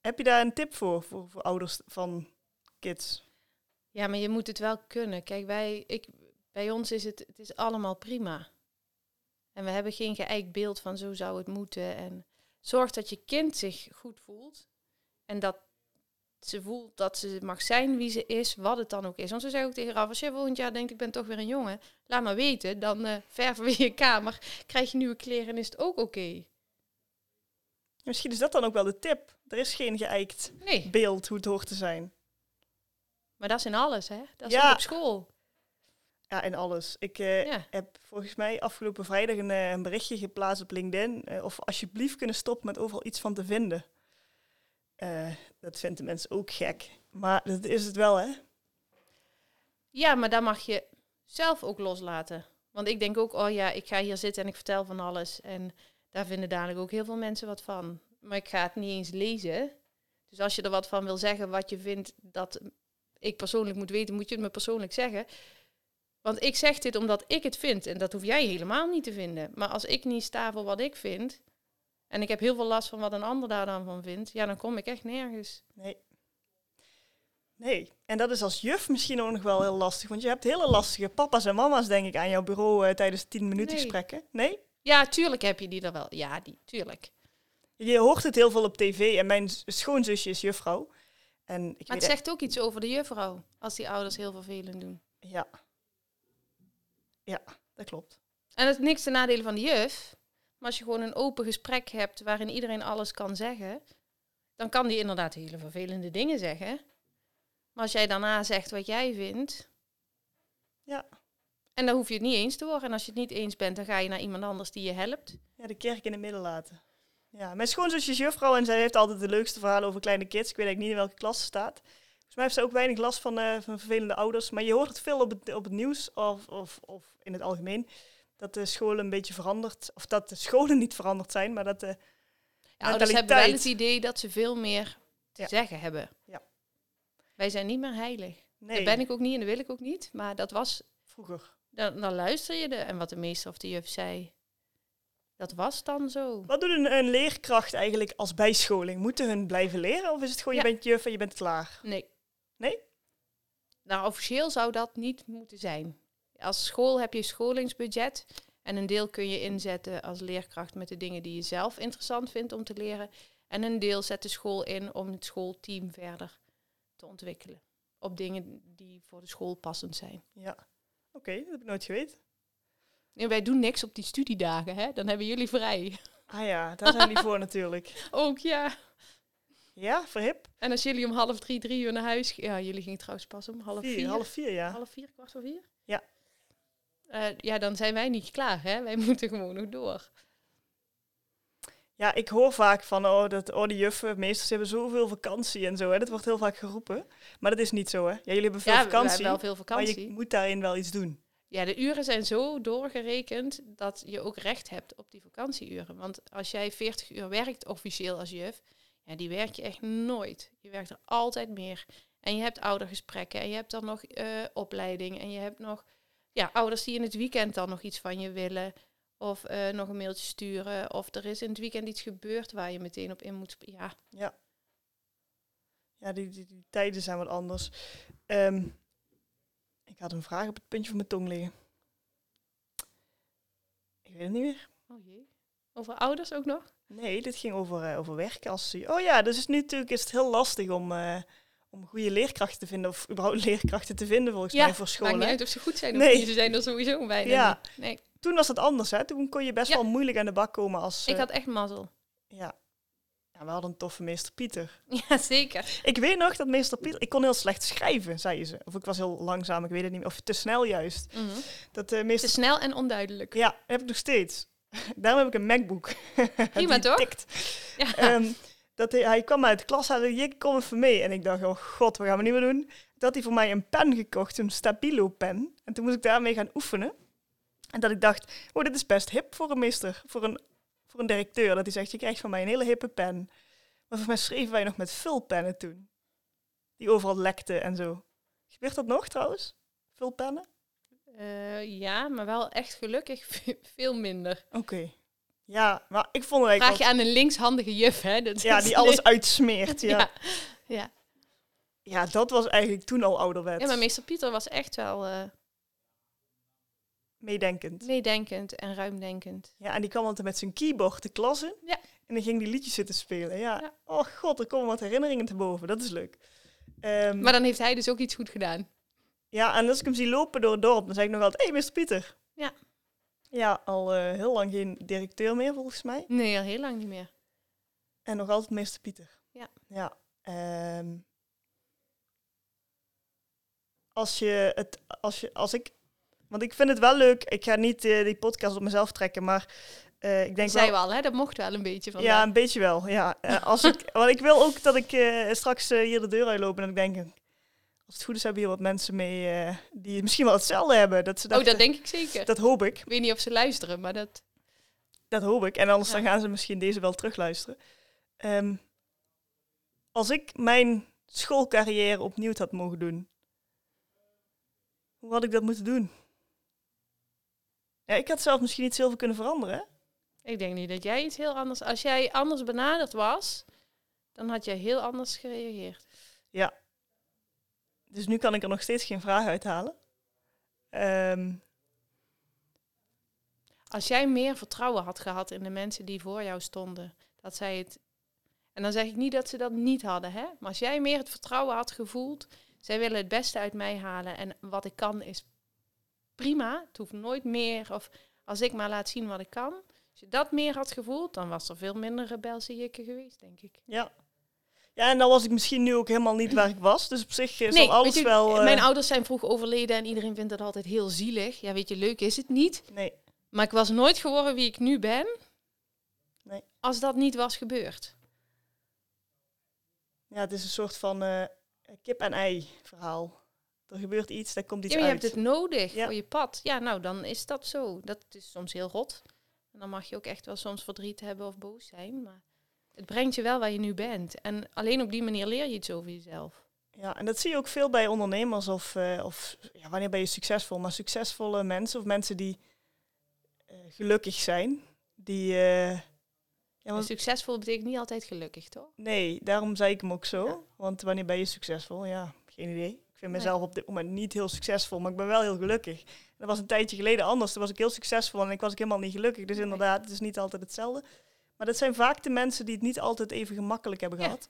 Heb je daar een tip voor, voor, voor ouders van kids? Ja, maar je moet het wel kunnen. Kijk, wij, ik, bij ons is het, het is allemaal prima. En we hebben geen geëikt beeld van zo zou het moeten. En zorg dat je kind zich goed voelt. En dat ze voelt dat ze mag zijn wie ze is, wat het dan ook is. Want ze zeggen ook tegen Raf, als je volgend jaar denkt ik ben toch weer een jongen, laat maar weten. Dan eh, verven we je kamer, krijg je nieuwe kleren en is het ook oké. Misschien is dat dan ook wel de tip. Er is geen geëikt Nee, beeld hoe het hoort te zijn. maar dat is in alles, hè? Dat is Ja. ook op school. Ja, en alles. Ik eh, Ja. heb volgens mij afgelopen vrijdag een, eh, een berichtje geplaatst op LinkedIn. eh, of alsjeblieft kunnen stoppen met overal iets van te vinden. Dat vinden mensen ook gek. Maar dat is het wel, hè? Ja, maar daar mag je zelf ook loslaten. Want ik denk ook, oh ja, ik ga hier zitten en ik vertel van alles. En daar vinden dadelijk ook heel veel mensen wat van. Maar ik ga het niet eens lezen. Dus als je er wat van wil zeggen, wat je vindt dat ik persoonlijk moet weten, moet je het me persoonlijk zeggen. Want ik zeg dit omdat ik het vind. En dat hoef jij helemaal niet te vinden. Maar als ik niet sta voor wat ik vind. En ik heb heel veel last van wat een ander daar dan van vindt. Ja, dan kom ik echt nergens. Nee. Nee. En dat is als juf misschien ook nog wel heel lastig. Want je hebt hele lastige papa's en mama's, denk ik, aan jouw bureau eh, tijdens 10 minuten Nee. gesprekken. Nee? Ja, tuurlijk heb je die er wel. Ja, die, tuurlijk. Je hoort het heel veel op tv. En mijn schoonzusje is juffrouw. En ik Maar het weet zegt ook iets over de juffrouw, als die ouders heel vervelend doen. Ja. Ja, dat klopt. En het is niks ten nadele van de juf. Maar als je gewoon een open gesprek hebt waarin iedereen alles kan zeggen, dan kan die inderdaad hele vervelende dingen zeggen. Maar als jij daarna zegt wat jij vindt. Ja. En dan hoef je het niet eens te worden. En als je het niet eens bent, dan ga je naar iemand anders die je helpt. Ja, de kerk in het midden laten. Ja, mijn schoonzusje is juffrouw en zij heeft altijd de leukste verhalen over kleine kids. Ik weet eigenlijk niet in welke klas ze staat. Volgens mij heeft ze ook weinig last van, eh, van vervelende ouders. Maar je hoort het veel op het, op het nieuws of, of, of in het algemeen. Dat de scholen een beetje veranderd, of dat de scholen niet veranderd zijn, maar dat de Ja, ouders hebben wel het idee dat ze veel meer te Ja. zeggen hebben. Ja. Wij zijn niet meer heilig. Nee, Dat ben ik ook niet en dat wil ik ook niet. Maar dat was vroeger. Dan, dan luister je er. En wat de meester of de juf zei, dat was dan zo. Wat doet een, een leerkracht eigenlijk als bijscholing? Moeten hun blijven leren of is het gewoon Ja. je bent juf en je bent klaar? Nee. Nee? Nou, officieel zou dat niet moeten zijn. Als school heb je scholingsbudget. En een deel kun je inzetten als leerkracht met de dingen die je zelf interessant vindt om te leren. En een deel zet de school in om het schoolteam verder te ontwikkelen. Op dingen die voor de school passend zijn. Ja. Oké, dat heb ik nooit geweten. En wij doen niks op die studiedagen, hè? Dan hebben jullie vrij. Ah ja, daar zijn die voor natuurlijk. Ook ja. Ja, verhip. En als jullie om half drie, drie uur naar huis... Ja, jullie gingen trouwens pas om half Vier, vier. half vier, ja. Half vier, kwart voor vier? eh, ja, dan zijn wij niet klaar. Hè? Wij moeten gewoon nog door. Ja, ik hoor vaak van, oh, dat, oh die juffen, meesters hebben zoveel vakantie en zo. Hè. Dat wordt heel vaak geroepen. Maar dat is niet zo, hè. Ja, jullie hebben veel ja, we vakantie, hebben wel veel maar vakantie. je moet daarin wel iets doen. Ja, de uren zijn zo doorgerekend dat je ook recht hebt op die vakantieuren. Want als jij 40 uur werkt officieel als juf, ja, die werk je echt nooit. Je werkt er altijd meer. En je hebt oudergesprekken en je hebt dan nog eh, opleiding en je hebt nog ja, ouders die in het weekend dan nog iets van je willen. Of eh, nog een mailtje sturen. Of er is in het weekend iets gebeurd waar je meteen op in moet. Ja, Ja. Ja, die, die, die tijden zijn wat anders. Ehm, ik had een vraag op het puntje van mijn tong liggen. Ik weet het niet meer. oh jee. Over ouders ook nog? Nee, dit ging over, eh, over werken. Als ze, oh ja, dus is nu natuurlijk is het heel lastig om, eh, om goede leerkrachten te vinden. Of überhaupt leerkrachten te vinden volgens mij voor maakt scholen. niet uit of ze goed zijn of Nee. niet. Ze zijn er sowieso bijna Ja. niet. Nee, Toen was het anders, hè? Toen kon je best Ja. wel moeilijk aan de bak komen als... ik eh, had echt mazzel. ja. ja, we hadden een toffe meester Pieter. Ja, zeker. Ik weet nog dat meester Pieter... Ik kon heel slecht schrijven, zei ze. Of ik was heel langzaam, ik weet het niet meer. Of te snel juist. Mhm. Dat Te meester... snel en onduidelijk. Ja, heb ik nog steeds. Daarom heb ik een MacBook. Prima, toch? tikt. Ja. Ehm, dat hij, hij kwam uit de klas, hij zei, je kom even mee. En ik dacht, oh god, wat gaan we nu weer doen? Dat hij voor mij een pen gekocht, een Stabilo pen. En toen moest ik daarmee gaan oefenen. En dat ik dacht, oh, dit is best hip voor een meester, voor een, voor een directeur. Dat hij zegt, je krijgt van mij een hele hippe pen. Maar volgens mij schreven wij nog met vulpennen toen. Die overal lekten en zo. Gebeurt dat nog trouwens? Vulpennen? Eh, ja, maar wel echt gelukkig ve- veel minder. Oké. Ja, maar ik vond het Vraag je aan een linkshandige juf, hè? Dat Ja, die alles uitsmeert. Ja. Ja. ja. ja, dat was eigenlijk toen al ouderwets. ja, maar meester Pieter was echt wel eh, Meedenkend. meedenkend en ruimdenkend. Ja, en die kwam altijd met zijn keyboard de klas in. Ja. En dan ging die liedjes zitten spelen. Ja. Ja. Oh god, er komen wat herinneringen te boven. Dat is leuk. Ehm, Maar dan heeft hij dus ook iets goed gedaan. Ja, en als ik hem zie lopen door het dorp, dan zeg ik nog altijd... Hé, hey, Mr. Pieter. Ja. Ja, al eh, heel lang geen directeur meer, volgens mij. Nee, al heel lang niet meer. En nog altijd Mr. Pieter. Ja. Ja. ehm, als je het... Als, je, als ik... Want ik vind het wel leuk. Ik ga niet eh, die podcast op mezelf trekken, maar... eh, ik denk zei wel, we al, hè? Dat mocht wel een beetje van. Ja, een beetje wel. Ja. Als ik, want ik wil ook dat ik straks hier de deur uitloop en ik denk, als het goed is, hebben hier wat mensen mee eh, die misschien wel hetzelfde hebben. Dat ze Oh, dat denk ik zeker. dat hoop ik. Ik weet niet of ze luisteren, maar dat... Dat hoop ik. En anders Ja. dan gaan ze misschien deze wel terugluisteren. Ehm, als ik mijn schoolcarrière opnieuw had mogen doen, hoe had ik dat moeten doen? Ja, ik had zelf misschien niet zoveel kunnen veranderen. Hè? Ik denk niet dat jij iets heel anders... Als jij anders benaderd was, dan had jij heel anders gereageerd. Dus nu kan ik er nog steeds geen vraag uithalen. Ehm, Als jij meer vertrouwen had gehad in de mensen die voor jou stonden, dat zij het. En dan zeg ik niet dat ze dat niet hadden, hè? Maar als jij meer het vertrouwen had gevoeld, zij willen het beste uit mij halen en wat ik kan is prima. Het hoeft nooit meer. Of als ik maar laat zien wat ik kan. Als je dat meer had gevoeld, dan was er veel minder rebelse geweest, denk ik. Ja. Ja, en dan was ik misschien nu ook helemaal niet waar ik was. Dus op zich is nee, al alles je, wel... eh, mijn ouders zijn vroeg overleden en iedereen vindt dat altijd heel zielig. Ja, weet je, leuk is het niet. Nee, Maar ik was nooit geworden wie ik nu ben. Nee. Als dat niet was gebeurd. ja, het is een soort van eh, kip en ei verhaal. Er gebeurt iets, daar komt iets Ja, je uit. hebt het nodig Ja. voor je pad. Ja, nou, dan is dat zo. Dat is soms heel rot. En dan mag je ook echt wel soms verdriet hebben of boos zijn. Maar het brengt je wel waar je nu bent. En alleen op die manier leer je iets over jezelf. Ja, en dat zie je ook veel bij ondernemers of, eh, of ja, wanneer ben je succesvol? Maar succesvolle mensen of mensen die eh, gelukkig zijn, die... eh, ja, want, succesvol betekent niet altijd gelukkig, toch? nee, daarom zei ik hem ook zo. Ja. Want wanneer ben je succesvol? Ja, geen idee. Ik vind Nee. mezelf op dit moment niet heel succesvol, maar ik ben wel heel gelukkig. Dat was een tijdje geleden anders. Toen was ik heel succesvol en ik was ik helemaal niet gelukkig. Dus inderdaad, het is niet altijd hetzelfde. Maar dat zijn vaak de mensen die het niet altijd even gemakkelijk hebben Ja. gehad.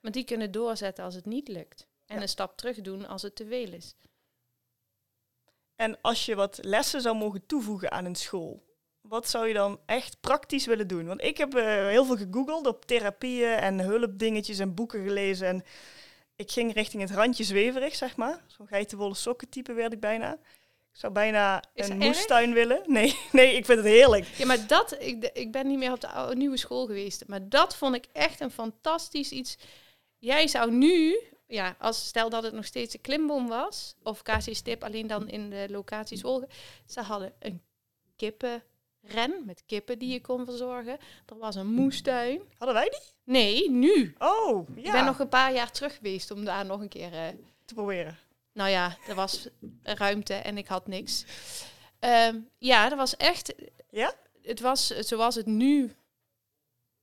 Maar die kunnen doorzetten als het niet lukt. En Ja. een stap terug doen als het te veel is. En als je wat lessen zou mogen toevoegen aan een school, wat zou je dan echt praktisch willen doen? Want ik heb eh, heel veel gegoogeld op therapieën en hulpdingetjes en boeken gelezen. En ik ging richting het randje zweverig, zeg maar. Zo'n geitenwolle sokken type werd ik bijna. Ik zou bijna Is een erg? moestuin willen. Nee, nee, ik vind het heerlijk. Ja, maar dat, ik, ik ben niet meer op de oude, nieuwe school geweest. Maar dat vond ik echt een fantastisch iets. Jij zou nu, ja, als stel dat het nog steeds een klimboom was, of KC Stip, alleen dan in de locatie Zwolle. Ze hadden een kippenren met kippen die je kon verzorgen. Er was een moestuin. Hadden wij die? Nee, nu. Oh, ja. Ik ben nog een paar jaar terug geweest om daar nog een keer... eh, te proberen. Nou ja, er was ruimte en ik had niks. Ehm, ja, dat was echt. Ja? Het was zoals het nu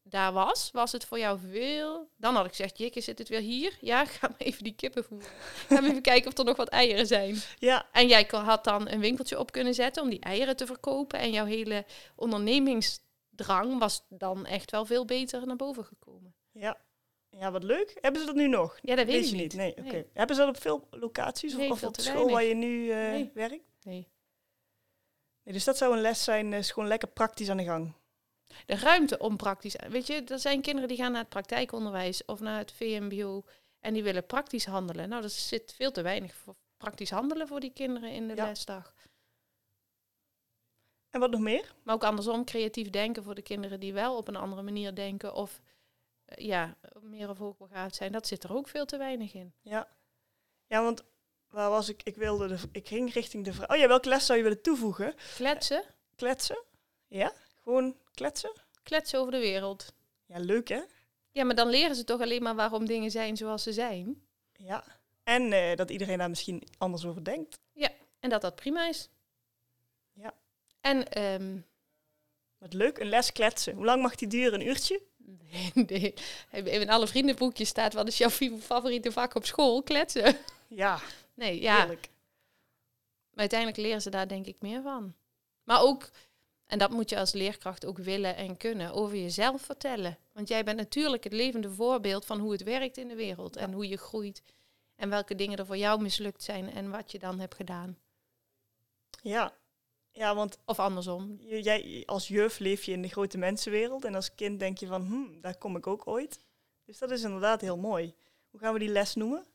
daar was. Was het voor jou veel? Dan had ik gezegd: Jikke, zit het weer hier? Ja, ga maar even die kippen voeren. Ga maar even kijken of er nog wat eieren zijn. Ja, En jij kon- had dan een winkeltje op kunnen zetten om die eieren te verkopen. En jouw hele ondernemingsdrang was dan echt wel veel beter naar boven gekomen. ja. Ja, wat leuk. Hebben ze dat nu nog? Ja, dat weet, je niet. Nee. Hebben ze dat op veel locaties of, Nee, of veel op de school weinig. waar je nu eh, Nee. werkt? Nee. Nee, dus dat zou een les zijn, is gewoon lekker praktisch aan de gang. de ruimte om praktisch. Weet je, er zijn kinderen die gaan naar het praktijkonderwijs of naar het VMBO en die willen praktisch handelen. Nou, er zit veel te weinig voor praktisch handelen voor die kinderen in de Ja. lesdag. En wat nog meer? Maar ook andersom, creatief denken voor de kinderen die wel op een andere manier denken of eh, ja, meer of hoogbegaafd zijn. Dat zit er ook veel te weinig in. Ja. Ja, want waar was ik? Ik wilde de, ik ging richting de vraag. Oh ja, welke les zou je willen toevoegen? Kletsen, Kletsen? Ja? Gewoon kletsen? kletsen over de wereld. Ja, leuk hè? Ja, maar dan leren ze toch alleen maar waarom dingen zijn zoals ze zijn. Ja. En eh, dat iedereen daar misschien anders over denkt. En dat dat prima is. Ja. En ehm, Wat leuk, een les kletsen. Hoe lang mag die duren? Een uurtje? Nee, in alle vriendenboekjes staat wat is jouw favoriete vak op school? Kletsen. Ja, Nee, ja. heerlijk. Maar uiteindelijk leren ze daar denk ik meer van. Maar ook, en dat moet je als leerkracht ook willen en kunnen, over jezelf vertellen. Want jij bent natuurlijk het levende voorbeeld van hoe het werkt in de wereld. En hoe je groeit. En welke dingen er voor jou mislukt zijn en wat je dan hebt gedaan. Ja. Ja, want Of andersom. jij als juf leef je in de grote mensenwereld. En als kind denk je van, hm, daar kom ik ook ooit. Dus dat is inderdaad heel mooi. Hoe gaan we die les noemen?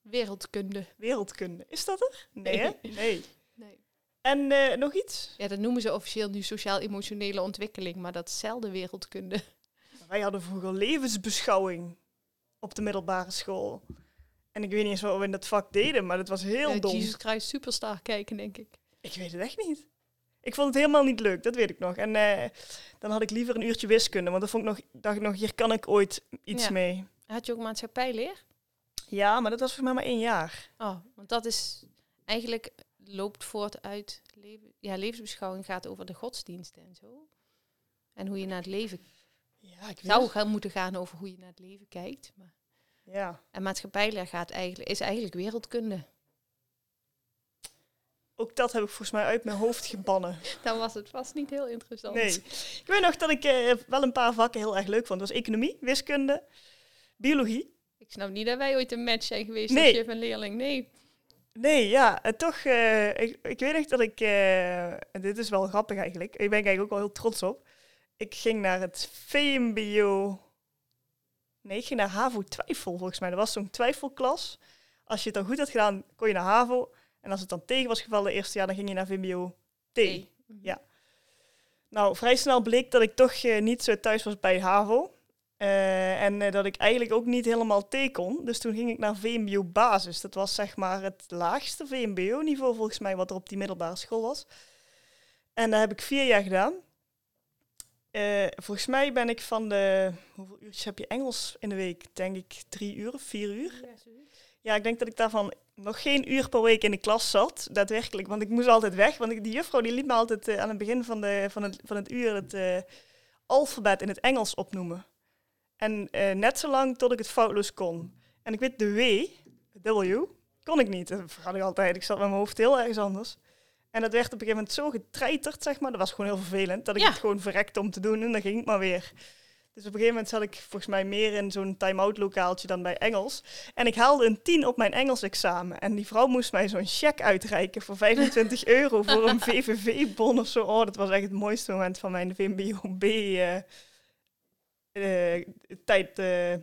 Wereldkunde. Wereldkunde. Is dat er? Nee, hè? Nee. Nee. En eh, nog iets? Ja, dat noemen ze officieel nu sociaal-emotionele ontwikkeling, maar dat is zelden wereldkunde. Wij hadden vroeger levensbeschouwing op de middelbare school. En ik weet niet eens wat we in dat vak deden, maar dat was heel Ja, dom. Jesus Christ Superstar kijken, denk ik. Ik weet het echt niet. Ik vond het helemaal niet leuk, dat weet ik nog. En eh, dan had ik liever een uurtje wiskunde, want dan vond ik nog, dacht ik nog, hier kan ik ooit iets Ja. mee. Had je ook maatschappijleer? Ja, maar dat was voor mij maar één jaar. Oh, want dat is eigenlijk loopt voort uit leven, ja, levensbeschouwing gaat over de godsdiensten en zo. En hoe je naar het leven Ja, ik weet zou gaan moeten gaan over hoe je naar het leven kijkt. Maar, Ja. en maatschappijleer gaat eigenlijk, is eigenlijk wereldkunde. Ook dat heb ik volgens mij uit mijn hoofd gebannen. Dan was het vast niet heel interessant. Nee. Ik weet nog dat ik eh, wel een paar vakken heel erg leuk vond. Dat was economie, wiskunde, biologie. Ik snap niet dat wij ooit een match zijn geweest Nee. als juf en leerling. Nee. Nee, ja, en toch, eh, ik, ik weet nog dat ik, eh, en dit is wel grappig eigenlijk, ik ben eigenlijk ook wel heel trots op. Ik ging naar het VMBO, nee, ik ging naar HAVO Twijfel volgens mij. Dat was zo'n twijfelklas. Als je het dan goed had gedaan, kon je naar HAVO. En als het dan tegen was gevallen het eerste jaar, dan ging je naar VMBO T. Ja. Nou, vrij snel bleek dat ik toch eh, niet zo thuis was bij HAVO. Eh, en eh, dat ik eigenlijk ook niet helemaal T kon. Dus toen ging ik naar VMBO basis. Dat was zeg maar het laagste VMBO-niveau volgens mij wat er op die middelbare school was. En dat heb ik vier jaar gedaan. Eh, volgens mij ben ik van de... Hoeveel uurtjes heb je Engels in de week? Denk ik drie uur of vier uur. Ja, zoiets. Ja, ik denk dat ik daarvan nog geen uur per week in de klas zat, daadwerkelijk. Want ik moest altijd weg, want die juffrouw die liet me altijd eh, aan het begin van, de, van, het, van het uur het eh, alfabet in het Engels opnoemen. En eh, net zo lang tot ik het foutloos kon. En ik weet de W, de W, kon ik niet. Dat vergat ik altijd. Ik zat met mijn hoofd heel ergens anders. En dat werd op een gegeven moment zo getreiterd, zeg maar. Dat was gewoon heel vervelend. Dat ik Ja. het gewoon verrekte om te doen en dan ging ik maar weer. Dus op een gegeven moment zat ik volgens mij meer in zo'n time-out lokaaltje dan bij Engels. En ik haalde een 10 op mijn Engels examen. En die vrouw moest mij zo'n cheque uitreiken voor 25 euro voor een VVV-bon of zo. Oh, dat was echt het mooiste moment van mijn VMBO-B tijd, eh,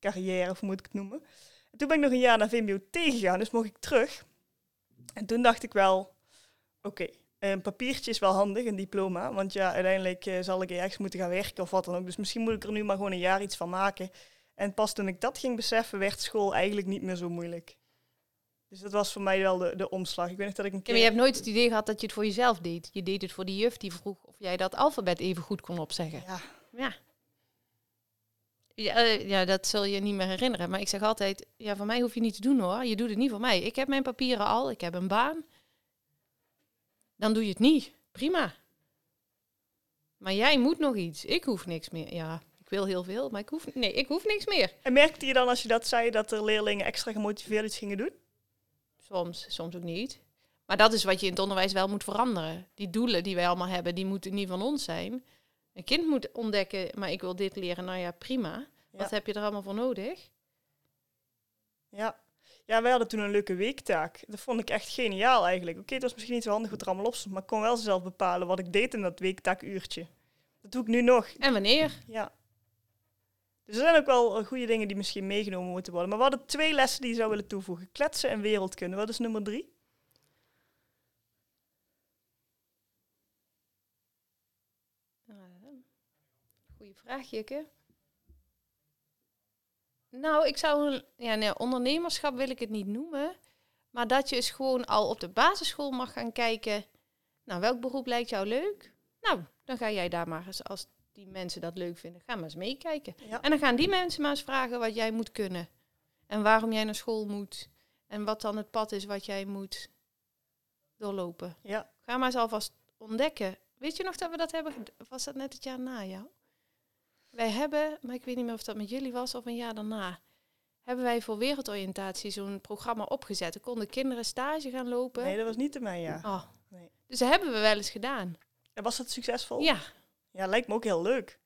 carrière, of moet ik het noemen. En toen ben ik nog een jaar naar VMBO T gegaan, dus mocht ik terug. En toen dacht ik wel, Oké. Een papiertje is wel handig, een diploma. Want ja, uiteindelijk eh, zal ik ergens moeten gaan werken of wat dan ook. Dus misschien moet ik er nu maar gewoon een jaar iets van maken. En pas toen ik dat ging beseffen, werd school eigenlijk niet meer zo moeilijk. Dus dat was voor mij wel de, de omslag. Ik weet nog dat ik een keer... maar je hebt nooit het idee gehad dat je het voor jezelf deed. Je deed het voor die juf die vroeg of jij dat alfabet even goed kon opzeggen. Ja, Ja. Ja, eh, ja, dat zul je niet meer herinneren. Maar ik zeg altijd, ja, voor mij hoef je niet te doen hoor. Je doet het niet voor mij. Ik heb mijn papieren al, ik heb een baan. Dan doe je het niet. Prima. Maar jij moet nog iets. Ik hoef niks meer. Ja, ik wil heel veel, maar ik hoef, nee, ik hoef niks meer. En merkte je dan als je dat zei dat er leerlingen extra gemotiveerd iets gingen doen? Soms, soms ook niet. Maar dat is wat je in het onderwijs wel moet veranderen. Die doelen die wij allemaal hebben, die moeten niet van ons zijn. Een kind moet ontdekken, maar ik wil dit leren. Nou ja, prima. Wat heb je er allemaal voor nodig? Ja. Ja, wij hadden toen een leuke weektaak. Dat vond ik echt geniaal eigenlijk. Oké, het was misschien niet zo handig wat er allemaal op stond, maar ik kon wel zelf bepalen wat ik deed in dat weektaakuurtje. Dat doe ik nu nog. En wanneer? Ja. Dus er zijn ook wel eh, goede dingen die misschien meegenomen moeten worden. Maar we hadden twee lessen die je zou willen toevoegen. Kletsen en wereldkunde. Wat is nummer drie? Goeie vraag, Jikke. Nou, ik zou een, ja, nee, ondernemerschap wil ik het niet noemen. Maar dat je eens gewoon al op de basisschool mag gaan kijken. Nou, welk beroep lijkt jou leuk? Nou, dan ga jij daar maar eens, als die mensen dat leuk vinden, ga maar eens meekijken. Ja. En dan gaan die mensen maar eens vragen wat jij moet kunnen. En waarom jij naar school moet. En wat dan het pad is wat jij moet doorlopen. Ja. Ga maar eens alvast ontdekken. Weet je nog dat we dat hebben? Was dat net het jaar na jou? Wij hebben, maar ik weet niet meer of dat met jullie was of een jaar daarna. Hebben wij voor wereldoriëntatie zo'n programma opgezet. Dan konden kinderen stage gaan lopen. Nee, dat was niet in mijn jaar. Oh. Nee. Dus dat hebben we wel eens gedaan. En was dat succesvol? Ja. Ja, lijkt me ook heel leuk.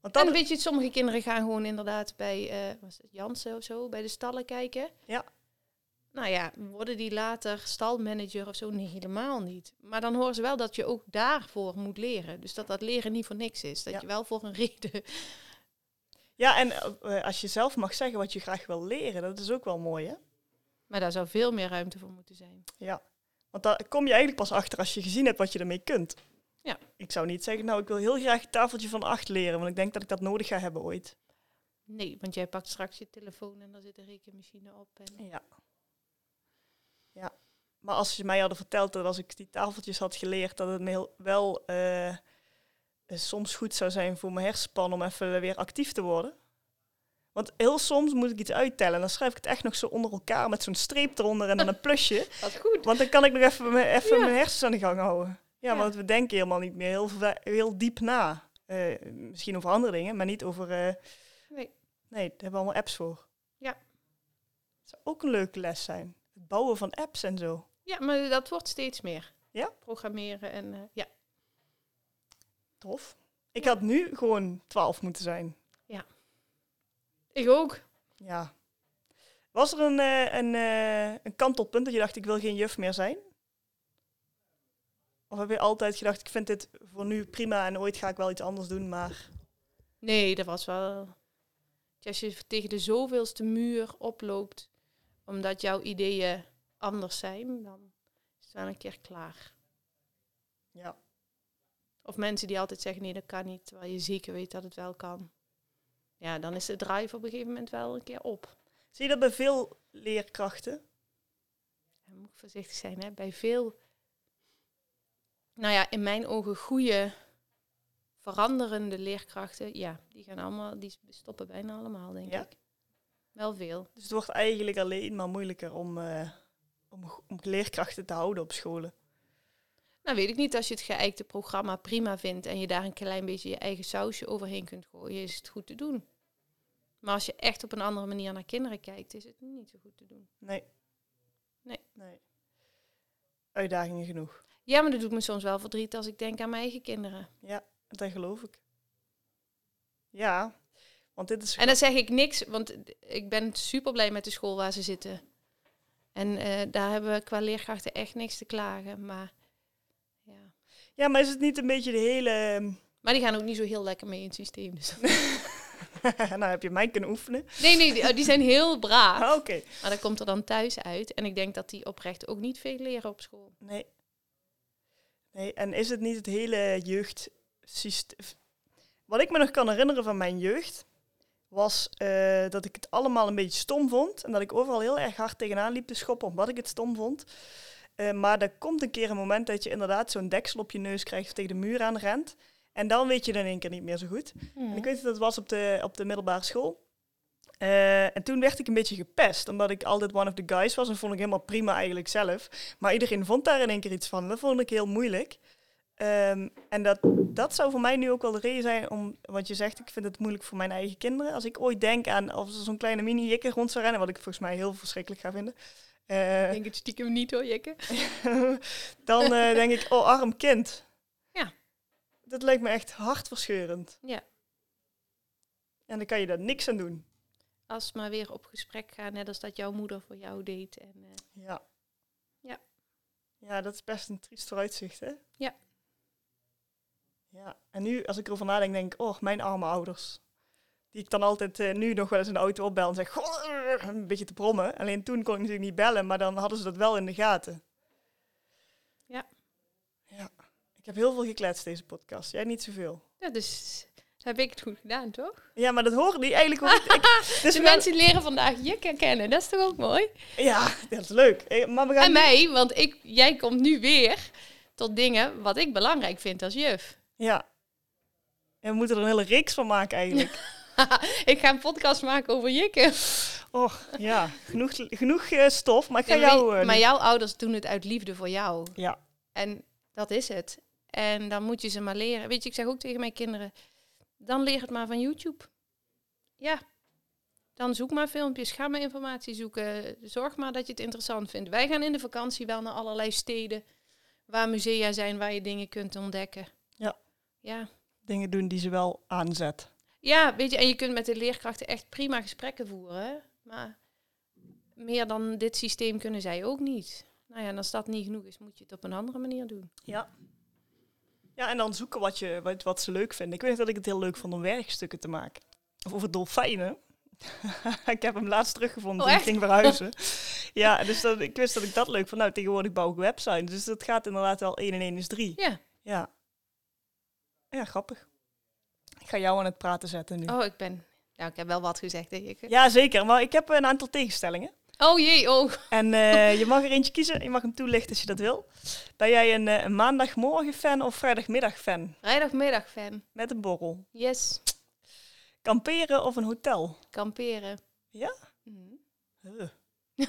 Want En dat, weet je, sommige kinderen gaan gewoon inderdaad bij, eh was het Jansen of zo, bij de stallen kijken. Ja. Nou ja, worden die later stalmanager of zo? Nee, helemaal niet. Maar dan horen ze wel dat je ook daarvoor moet leren. Dus dat dat leren niet voor niks is. Dat Ja. je wel voor een reden... ja, en eh, als je zelf mag zeggen wat je graag wil leren, dat is ook wel mooi, hè? Maar daar zou veel meer ruimte voor moeten zijn. Ja. Want daar kom je eigenlijk pas achter als je gezien hebt wat je ermee kunt. Ja. Ik zou niet zeggen, nou, ik wil heel graag het tafeltje van acht leren, want ik denk dat ik dat nodig ga hebben ooit. Nee, want jij pakt straks je telefoon en daar zit een rekenmachine op. En... Ja. Ja. Maar als je mij hadden verteld dat als ik die tafeltjes had geleerd, dat het me heel, wel eh, soms goed zou zijn voor mijn hersenspan om even weer actief te worden. Want heel soms moet ik iets uittellen en dan schrijf ik het echt nog zo onder elkaar met zo'n streep eronder en dan een plusje. Wat goed. Want dan kan ik nog even, mijn- even Ja. mijn hersens aan de gang houden. Ja, Ja. want we denken helemaal niet meer heel, heel diep na. Eh, misschien over andere dingen, maar niet over... eh, Nee. nee, daar hebben we allemaal apps voor. Ja. Het zou ook een leuke les zijn. Bouwen van apps en zo. Ja, maar dat wordt steeds meer. Ja? Programmeren en eh, ja. Tof. Ik had nu gewoon 12 moeten zijn. Ik ook. Ja. Was er een, eh, een, eh, een kantelpunt dat je dacht, ik wil geen juf meer zijn? Of heb je altijd gedacht, ik vind dit voor nu prima en ooit ga ik wel iets anders doen, maar... Nee, dat was wel... Als je tegen de zoveelste muur oploopt, omdat jouw ideeën anders zijn, dan is het wel een keer klaar. Ja. Of mensen die altijd zeggen, nee, dat kan niet, terwijl je zeker weet dat het wel kan. Ja, dan is de drive op een gegeven moment wel een keer op. Zie je dat bij veel leerkrachten? Moet ik voorzichtig zijn, hè. Bij veel, nou ja, in mijn ogen goede, veranderende leerkrachten, ja, die gaan allemaal, die stoppen bijna allemaal, denk Ja? ik. Wel veel. Dus het wordt eigenlijk alleen maar moeilijker om, eh, om, om leerkrachten te houden op scholen. Nou, weet ik niet, als je het geëikte programma prima vindt en je daar een klein beetje je eigen sausje overheen kunt gooien, is het goed te doen. Maar als je echt op een andere manier naar kinderen kijkt, is het niet zo goed te doen. Nee. Nee. nee. Uitdagingen genoeg. Ja, maar dat doet me soms wel verdriet als ik denk aan mijn eigen kinderen. Ja, dat geloof ik. Ja, want dit is... En dan zeg ik niks, want ik ben super blij met de school waar ze zitten. En eh, daar hebben we qua leerkrachten echt niks te klagen. Maar, ja. Ja, maar is het niet een beetje de hele... ehm, maar die gaan ook niet zo heel lekker mee in het systeem. Dus. nou, heb je mij kunnen oefenen. Nee, nee, die, oh, die zijn heel braaf. Ah, Oké. Maar dat komt er dan thuis uit. En ik denk dat die oprecht ook niet veel leren op school. Nee. Nee, en is het niet het hele jeugdsysteem... Wat ik me nog kan herinneren van mijn jeugd, was eh, dat ik het allemaal een beetje stom vond. En dat ik overal heel erg hard tegenaan liep te schoppen omdat ik het stom vond. Eh, maar er komt een keer een moment dat je inderdaad zo'n deksel op je neus krijgt of tegen de muur aan rent. En dan weet je dan in één keer niet meer zo goed. En ik weet dat het was op de, op de middelbare school. Eh, en toen werd ik een beetje gepest, omdat ik altijd one of the guys was. En vond ik helemaal prima eigenlijk zelf. Maar iedereen vond daar in één keer iets van. Dat vond ik heel moeilijk. Ehm, en dat, dat zou voor mij nu ook wel de reden zijn om, wat je zegt, ik vind het moeilijk voor mijn eigen kinderen. Als ik ooit denk aan of er zo'n kleine mini-jikke rond zou rennen, wat ik volgens mij heel verschrikkelijk ga vinden. Uh, denk het stiekem niet hoor, jikke. dan uh, denk ik, oh arm kind. Ja. Dat lijkt me echt hartverscheurend. Ja. En dan kan je daar niks aan doen. Als maar weer op gesprek gaan, net als dat jouw moeder voor jou deed. En, uh, ja. Ja. Ja, dat is best een triest vooruitzicht, hè? Ja. Ja, en nu als ik erover nadenk, denk ik, oh, mijn arme ouders. Die ik dan altijd uh, nu nog wel eens de auto opbel en zeg, goh, een beetje te brommen. Alleen toen kon ik natuurlijk niet bellen, maar dan hadden ze dat wel in de gaten. Ja. Ja. Ik heb heel veel gekletst deze podcast. Jij niet zoveel. Ja, dus heb ik het goed gedaan, toch? Ja, maar dat horen die eigenlijk. Ik, dus de mensen leren vandaag je kennen. Dat is toch ook mooi? Ja, dat is leuk. Maar we gaan en mij, want ik, jij komt nu weer tot dingen wat ik belangrijk vind als juf. Ja. En we moeten er een hele reeks van maken eigenlijk. ik ga een podcast maken over jikken. Och, ja. Genoeg, genoeg uh, stof, maar ik ga jou... Uh, maar jouw ouders doen het uit liefde voor jou. Ja. En dat is het. En dan moet je ze maar leren. Weet je, ik zeg ook tegen mijn kinderen... Dan leer het maar van YouTube. Ja. Dan zoek maar filmpjes, ga maar informatie zoeken. Zorg maar dat je het interessant vindt. Wij gaan in de vakantie wel naar allerlei steden... waar musea zijn, waar je dingen kunt ontdekken. Ja. Dingen doen die ze wel aanzet. Ja, weet je, en je kunt met de leerkrachten echt prima gesprekken voeren. Maar meer dan dit systeem kunnen zij ook niet. Nou ja, en als dat niet genoeg is, moet je het op een andere manier doen. Ja. Ja, en dan zoeken wat, je, wat, wat ze leuk vinden. Ik weet dat ik het heel leuk vond om werkstukken te maken. Of over dolfijnen. ik heb hem laatst teruggevonden oh, toen ik ging verhuizen. ja, dus dat, ik wist dat ik dat leuk vond. Nou, tegenwoordig bouw ik websites. Dus dat gaat inderdaad wel 1 en 1 is 3. Ja. Ja. Ja, grappig. Ik ga jou aan het praten zetten nu. Oh, ik ben... Nou, ik heb wel wat gezegd, denk ik. Ja, zeker. Maar ik heb een aantal tegenstellingen. Oh jee, oh. En uh, je mag er eentje kiezen. Je mag hem toelichten als je dat wil. Ben jij een, een maandagmorgen-fan of vrijdagmiddag-fan? Vrijdagmiddag-fan. Met een borrel? Yes. Kamperen of een hotel? Kamperen. Ja? Mm. Uh.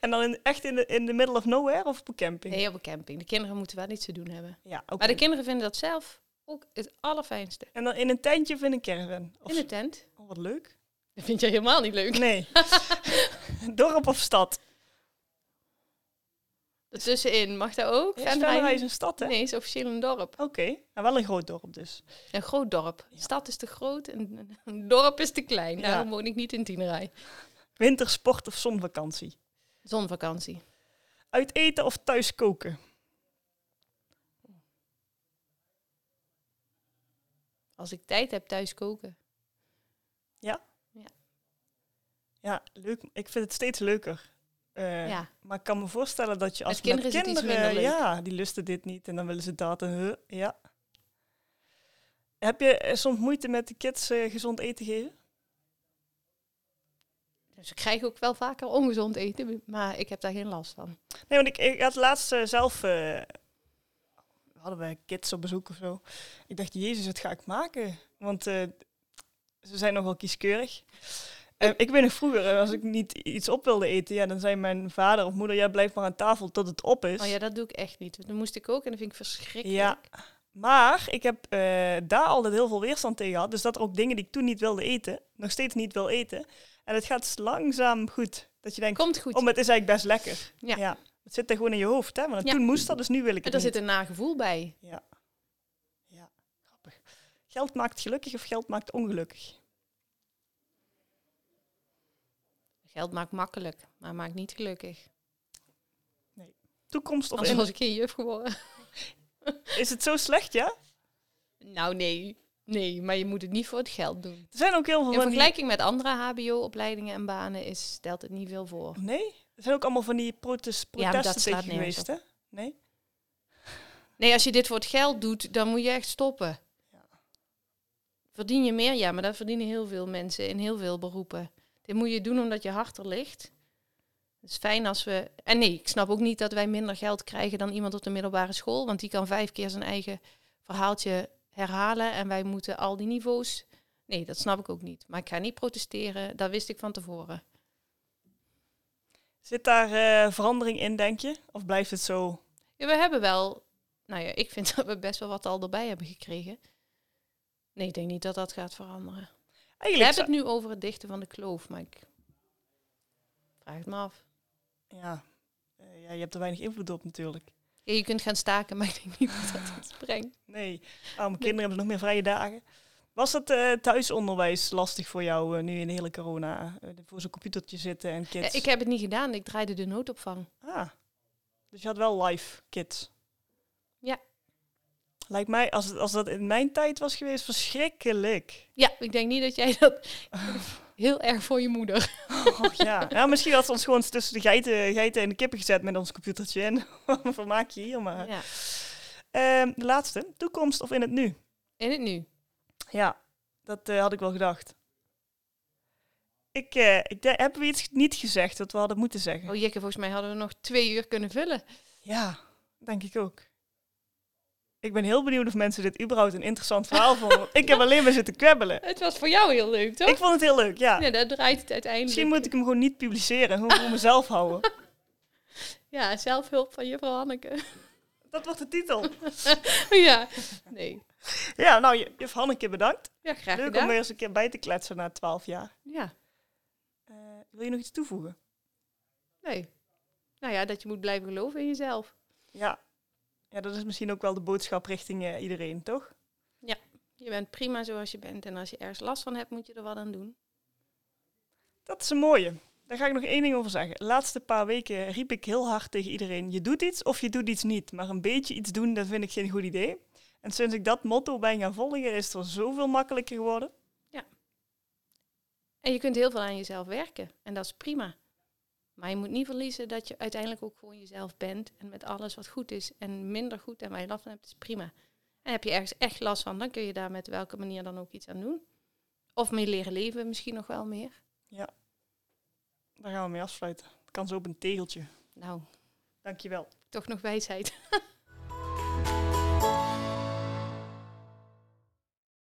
en dan in, echt in de, in the middle of nowhere of op een camping? Nee, op een camping. De kinderen moeten wel iets te doen hebben. Ja, okay. Maar de kinderen vinden dat zelf ook het allerfijnste. En dan in een tentje of in een caravan? Of in een tent. Oh, wat leuk. Dat vind jij helemaal niet leuk. Nee. Dorp of stad? Ertussenin, mag dat ook? Ja, Venray is een stad, hè? Nee, is officieel een dorp. Oké, okay. nou, wel een groot dorp dus. Een groot dorp. Ja. Stad is te groot en een dorp is te klein. Ja. Daarom woon ik niet in Tienerij. Wintersport of zonvakantie? Zonvakantie. Uit eten of thuis koken? Als ik tijd heb, thuis koken. Ja? Ja. Ja, leuk. Ik vind het steeds leuker. Uh, ja. Maar ik kan me voorstellen dat je als met kinderen, met ja, die lusten dit niet en dan willen ze dat en huh, ja. Heb je uh, soms moeite met de kids uh, gezond eten geven? Dus ik krijg ook wel vaker ongezond eten, maar ik heb daar geen last van. Nee, want ik, ik had laatst zelf hadden we kids op bezoek of zo. Ik dacht, jezus, wat ga ik maken? Want uh, ze zijn nogal kieskeurig. Uh, ik weet nog vroeger, als ik niet iets op wilde eten, ja, dan zei mijn vader of moeder, ja, blijf maar aan tafel tot het op is. Oh ja, dat doe ik echt niet. Dan moest ik ook en dat vind ik verschrikkelijk. Ja, maar ik heb uh, daar altijd heel veel weerstand tegen gehad. Dus dat er ook dingen die ik toen niet wilde eten, nog steeds niet wil eten. En het gaat langzaam goed. Dat je denkt, Komt goed. oh, maar het is eigenlijk best lekker. Ja. ja. Het zit er gewoon in je hoofd, hè? Want Ja. toen moest dat, dus nu wil ik En het niet. zit een nagevoel bij. Ja. Ja, grappig. Geld maakt gelukkig of geld maakt ongelukkig? Geld maakt makkelijk, maar maakt niet gelukkig. Toekomst of Anders in... was ik geen juf geworden. Is het zo slecht, ja? Nou, nee. Nee, maar je moet het niet voor het geld doen. Er zijn ook heel veel In die... vergelijking met andere hbo-opleidingen en banen is, stelt het niet veel voor. Nee? Er zijn ook allemaal van die protest, Ja, protesten nergens geweest, hè? Nee? Nee, als je dit voor het geld doet, dan moet je echt stoppen. Ja. Verdien je meer? Ja, maar dat verdienen heel veel mensen in heel veel beroepen. Dit moet je doen omdat je hart er ligt. Het is fijn als we... En nee, ik snap ook niet dat wij minder geld krijgen dan iemand op de middelbare school. Want die kan vijf keer zijn eigen verhaaltje herhalen. En wij moeten al die niveaus... Nee, dat snap ik ook niet. Maar ik ga niet protesteren. Dat wist ik van tevoren. Zit daar eh, verandering in, denk je? Of blijft het zo? Ja, we hebben wel... Nou ja, ik vind dat we best wel wat al erbij hebben gekregen. Nee, ik denk niet dat dat gaat veranderen. We Eigenlijk hebben het nu over het dichten van de kloof, maar ik vraag het me af. ja. Eh, ja, je hebt er weinig invloed op natuurlijk. Ja, je kunt gaan staken, maar ik denk niet dat dat iets brengt. Nee, arme kinderen hebben nog meer vrije dagen. Was het eh, thuisonderwijs lastig voor jou eh, nu in de hele corona? Eh, voor zo'n computertje zitten en kids? ik heb het niet gedaan, ik draaide de noodopvang. Ah, dus je had wel live kids? Ja. Lijkt mij, als, als dat in mijn tijd was geweest, verschrikkelijk. Ja, ik denk niet dat jij dat... Heel erg voor je moeder. Oh, ja. ja, misschien had ze ons gewoon tussen de geiten, geiten en de kippen gezet met ons computertje. En vermaak je hier maar. Ja. Ehm, de laatste, toekomst of in het nu? In het nu. Ja, dat eh, had ik wel gedacht. Ik, eh, ik de- hebben we iets niet gezegd dat we hadden moeten zeggen? Oh jekke, volgens mij hadden we nog twee uur kunnen vullen. Ja, denk ik ook. Ik ben heel benieuwd of mensen dit überhaupt een interessant verhaal vonden. Ik heb alleen maar zitten kwebbelen. Het was voor jou heel leuk, toch? Ik vond het heel leuk, ja. Ja, daar draait het uiteindelijk. Misschien moet ik hem gewoon niet publiceren en gewoon voor mezelf houden. Ja, zelfhulp van juffrouw Hanneke. Dat wordt de titel. ja, nee. Ja, nou, juf Hanneke, bedankt. Ja, graag Leuk om weer eens een keer bij te kletsen na twaalf jaar. Ja, Eh, wil je nog iets toevoegen? nee. Nou ja, dat je moet blijven geloven in jezelf. Ja. Ja, dat is misschien ook wel de boodschap richting eh, iedereen, toch? Je bent prima zoals je bent. En als je ergens last van hebt, moet je er wat aan doen. Dat is een mooie. Daar ga ik nog één ding over zeggen. De laatste paar weken riep ik heel hard tegen iedereen: je doet iets of je doet iets niet. Maar een beetje iets doen, dat vind ik geen goed idee. En sinds ik dat motto ben gaan volgen, is het zoveel makkelijker geworden. En je kunt heel veel aan jezelf werken. En dat is prima. Maar je moet niet verliezen dat je uiteindelijk ook gewoon jezelf bent. En met alles wat goed is en minder goed en waar je last van hebt, is prima. En heb je ergens echt last van, dan kun je daar met welke manier dan ook iets aan doen. Of mee leren leven misschien nog wel meer. Daar gaan we mee afsluiten. Het kan zo op een tegeltje. Nou, Dankjewel. toch nog wijsheid.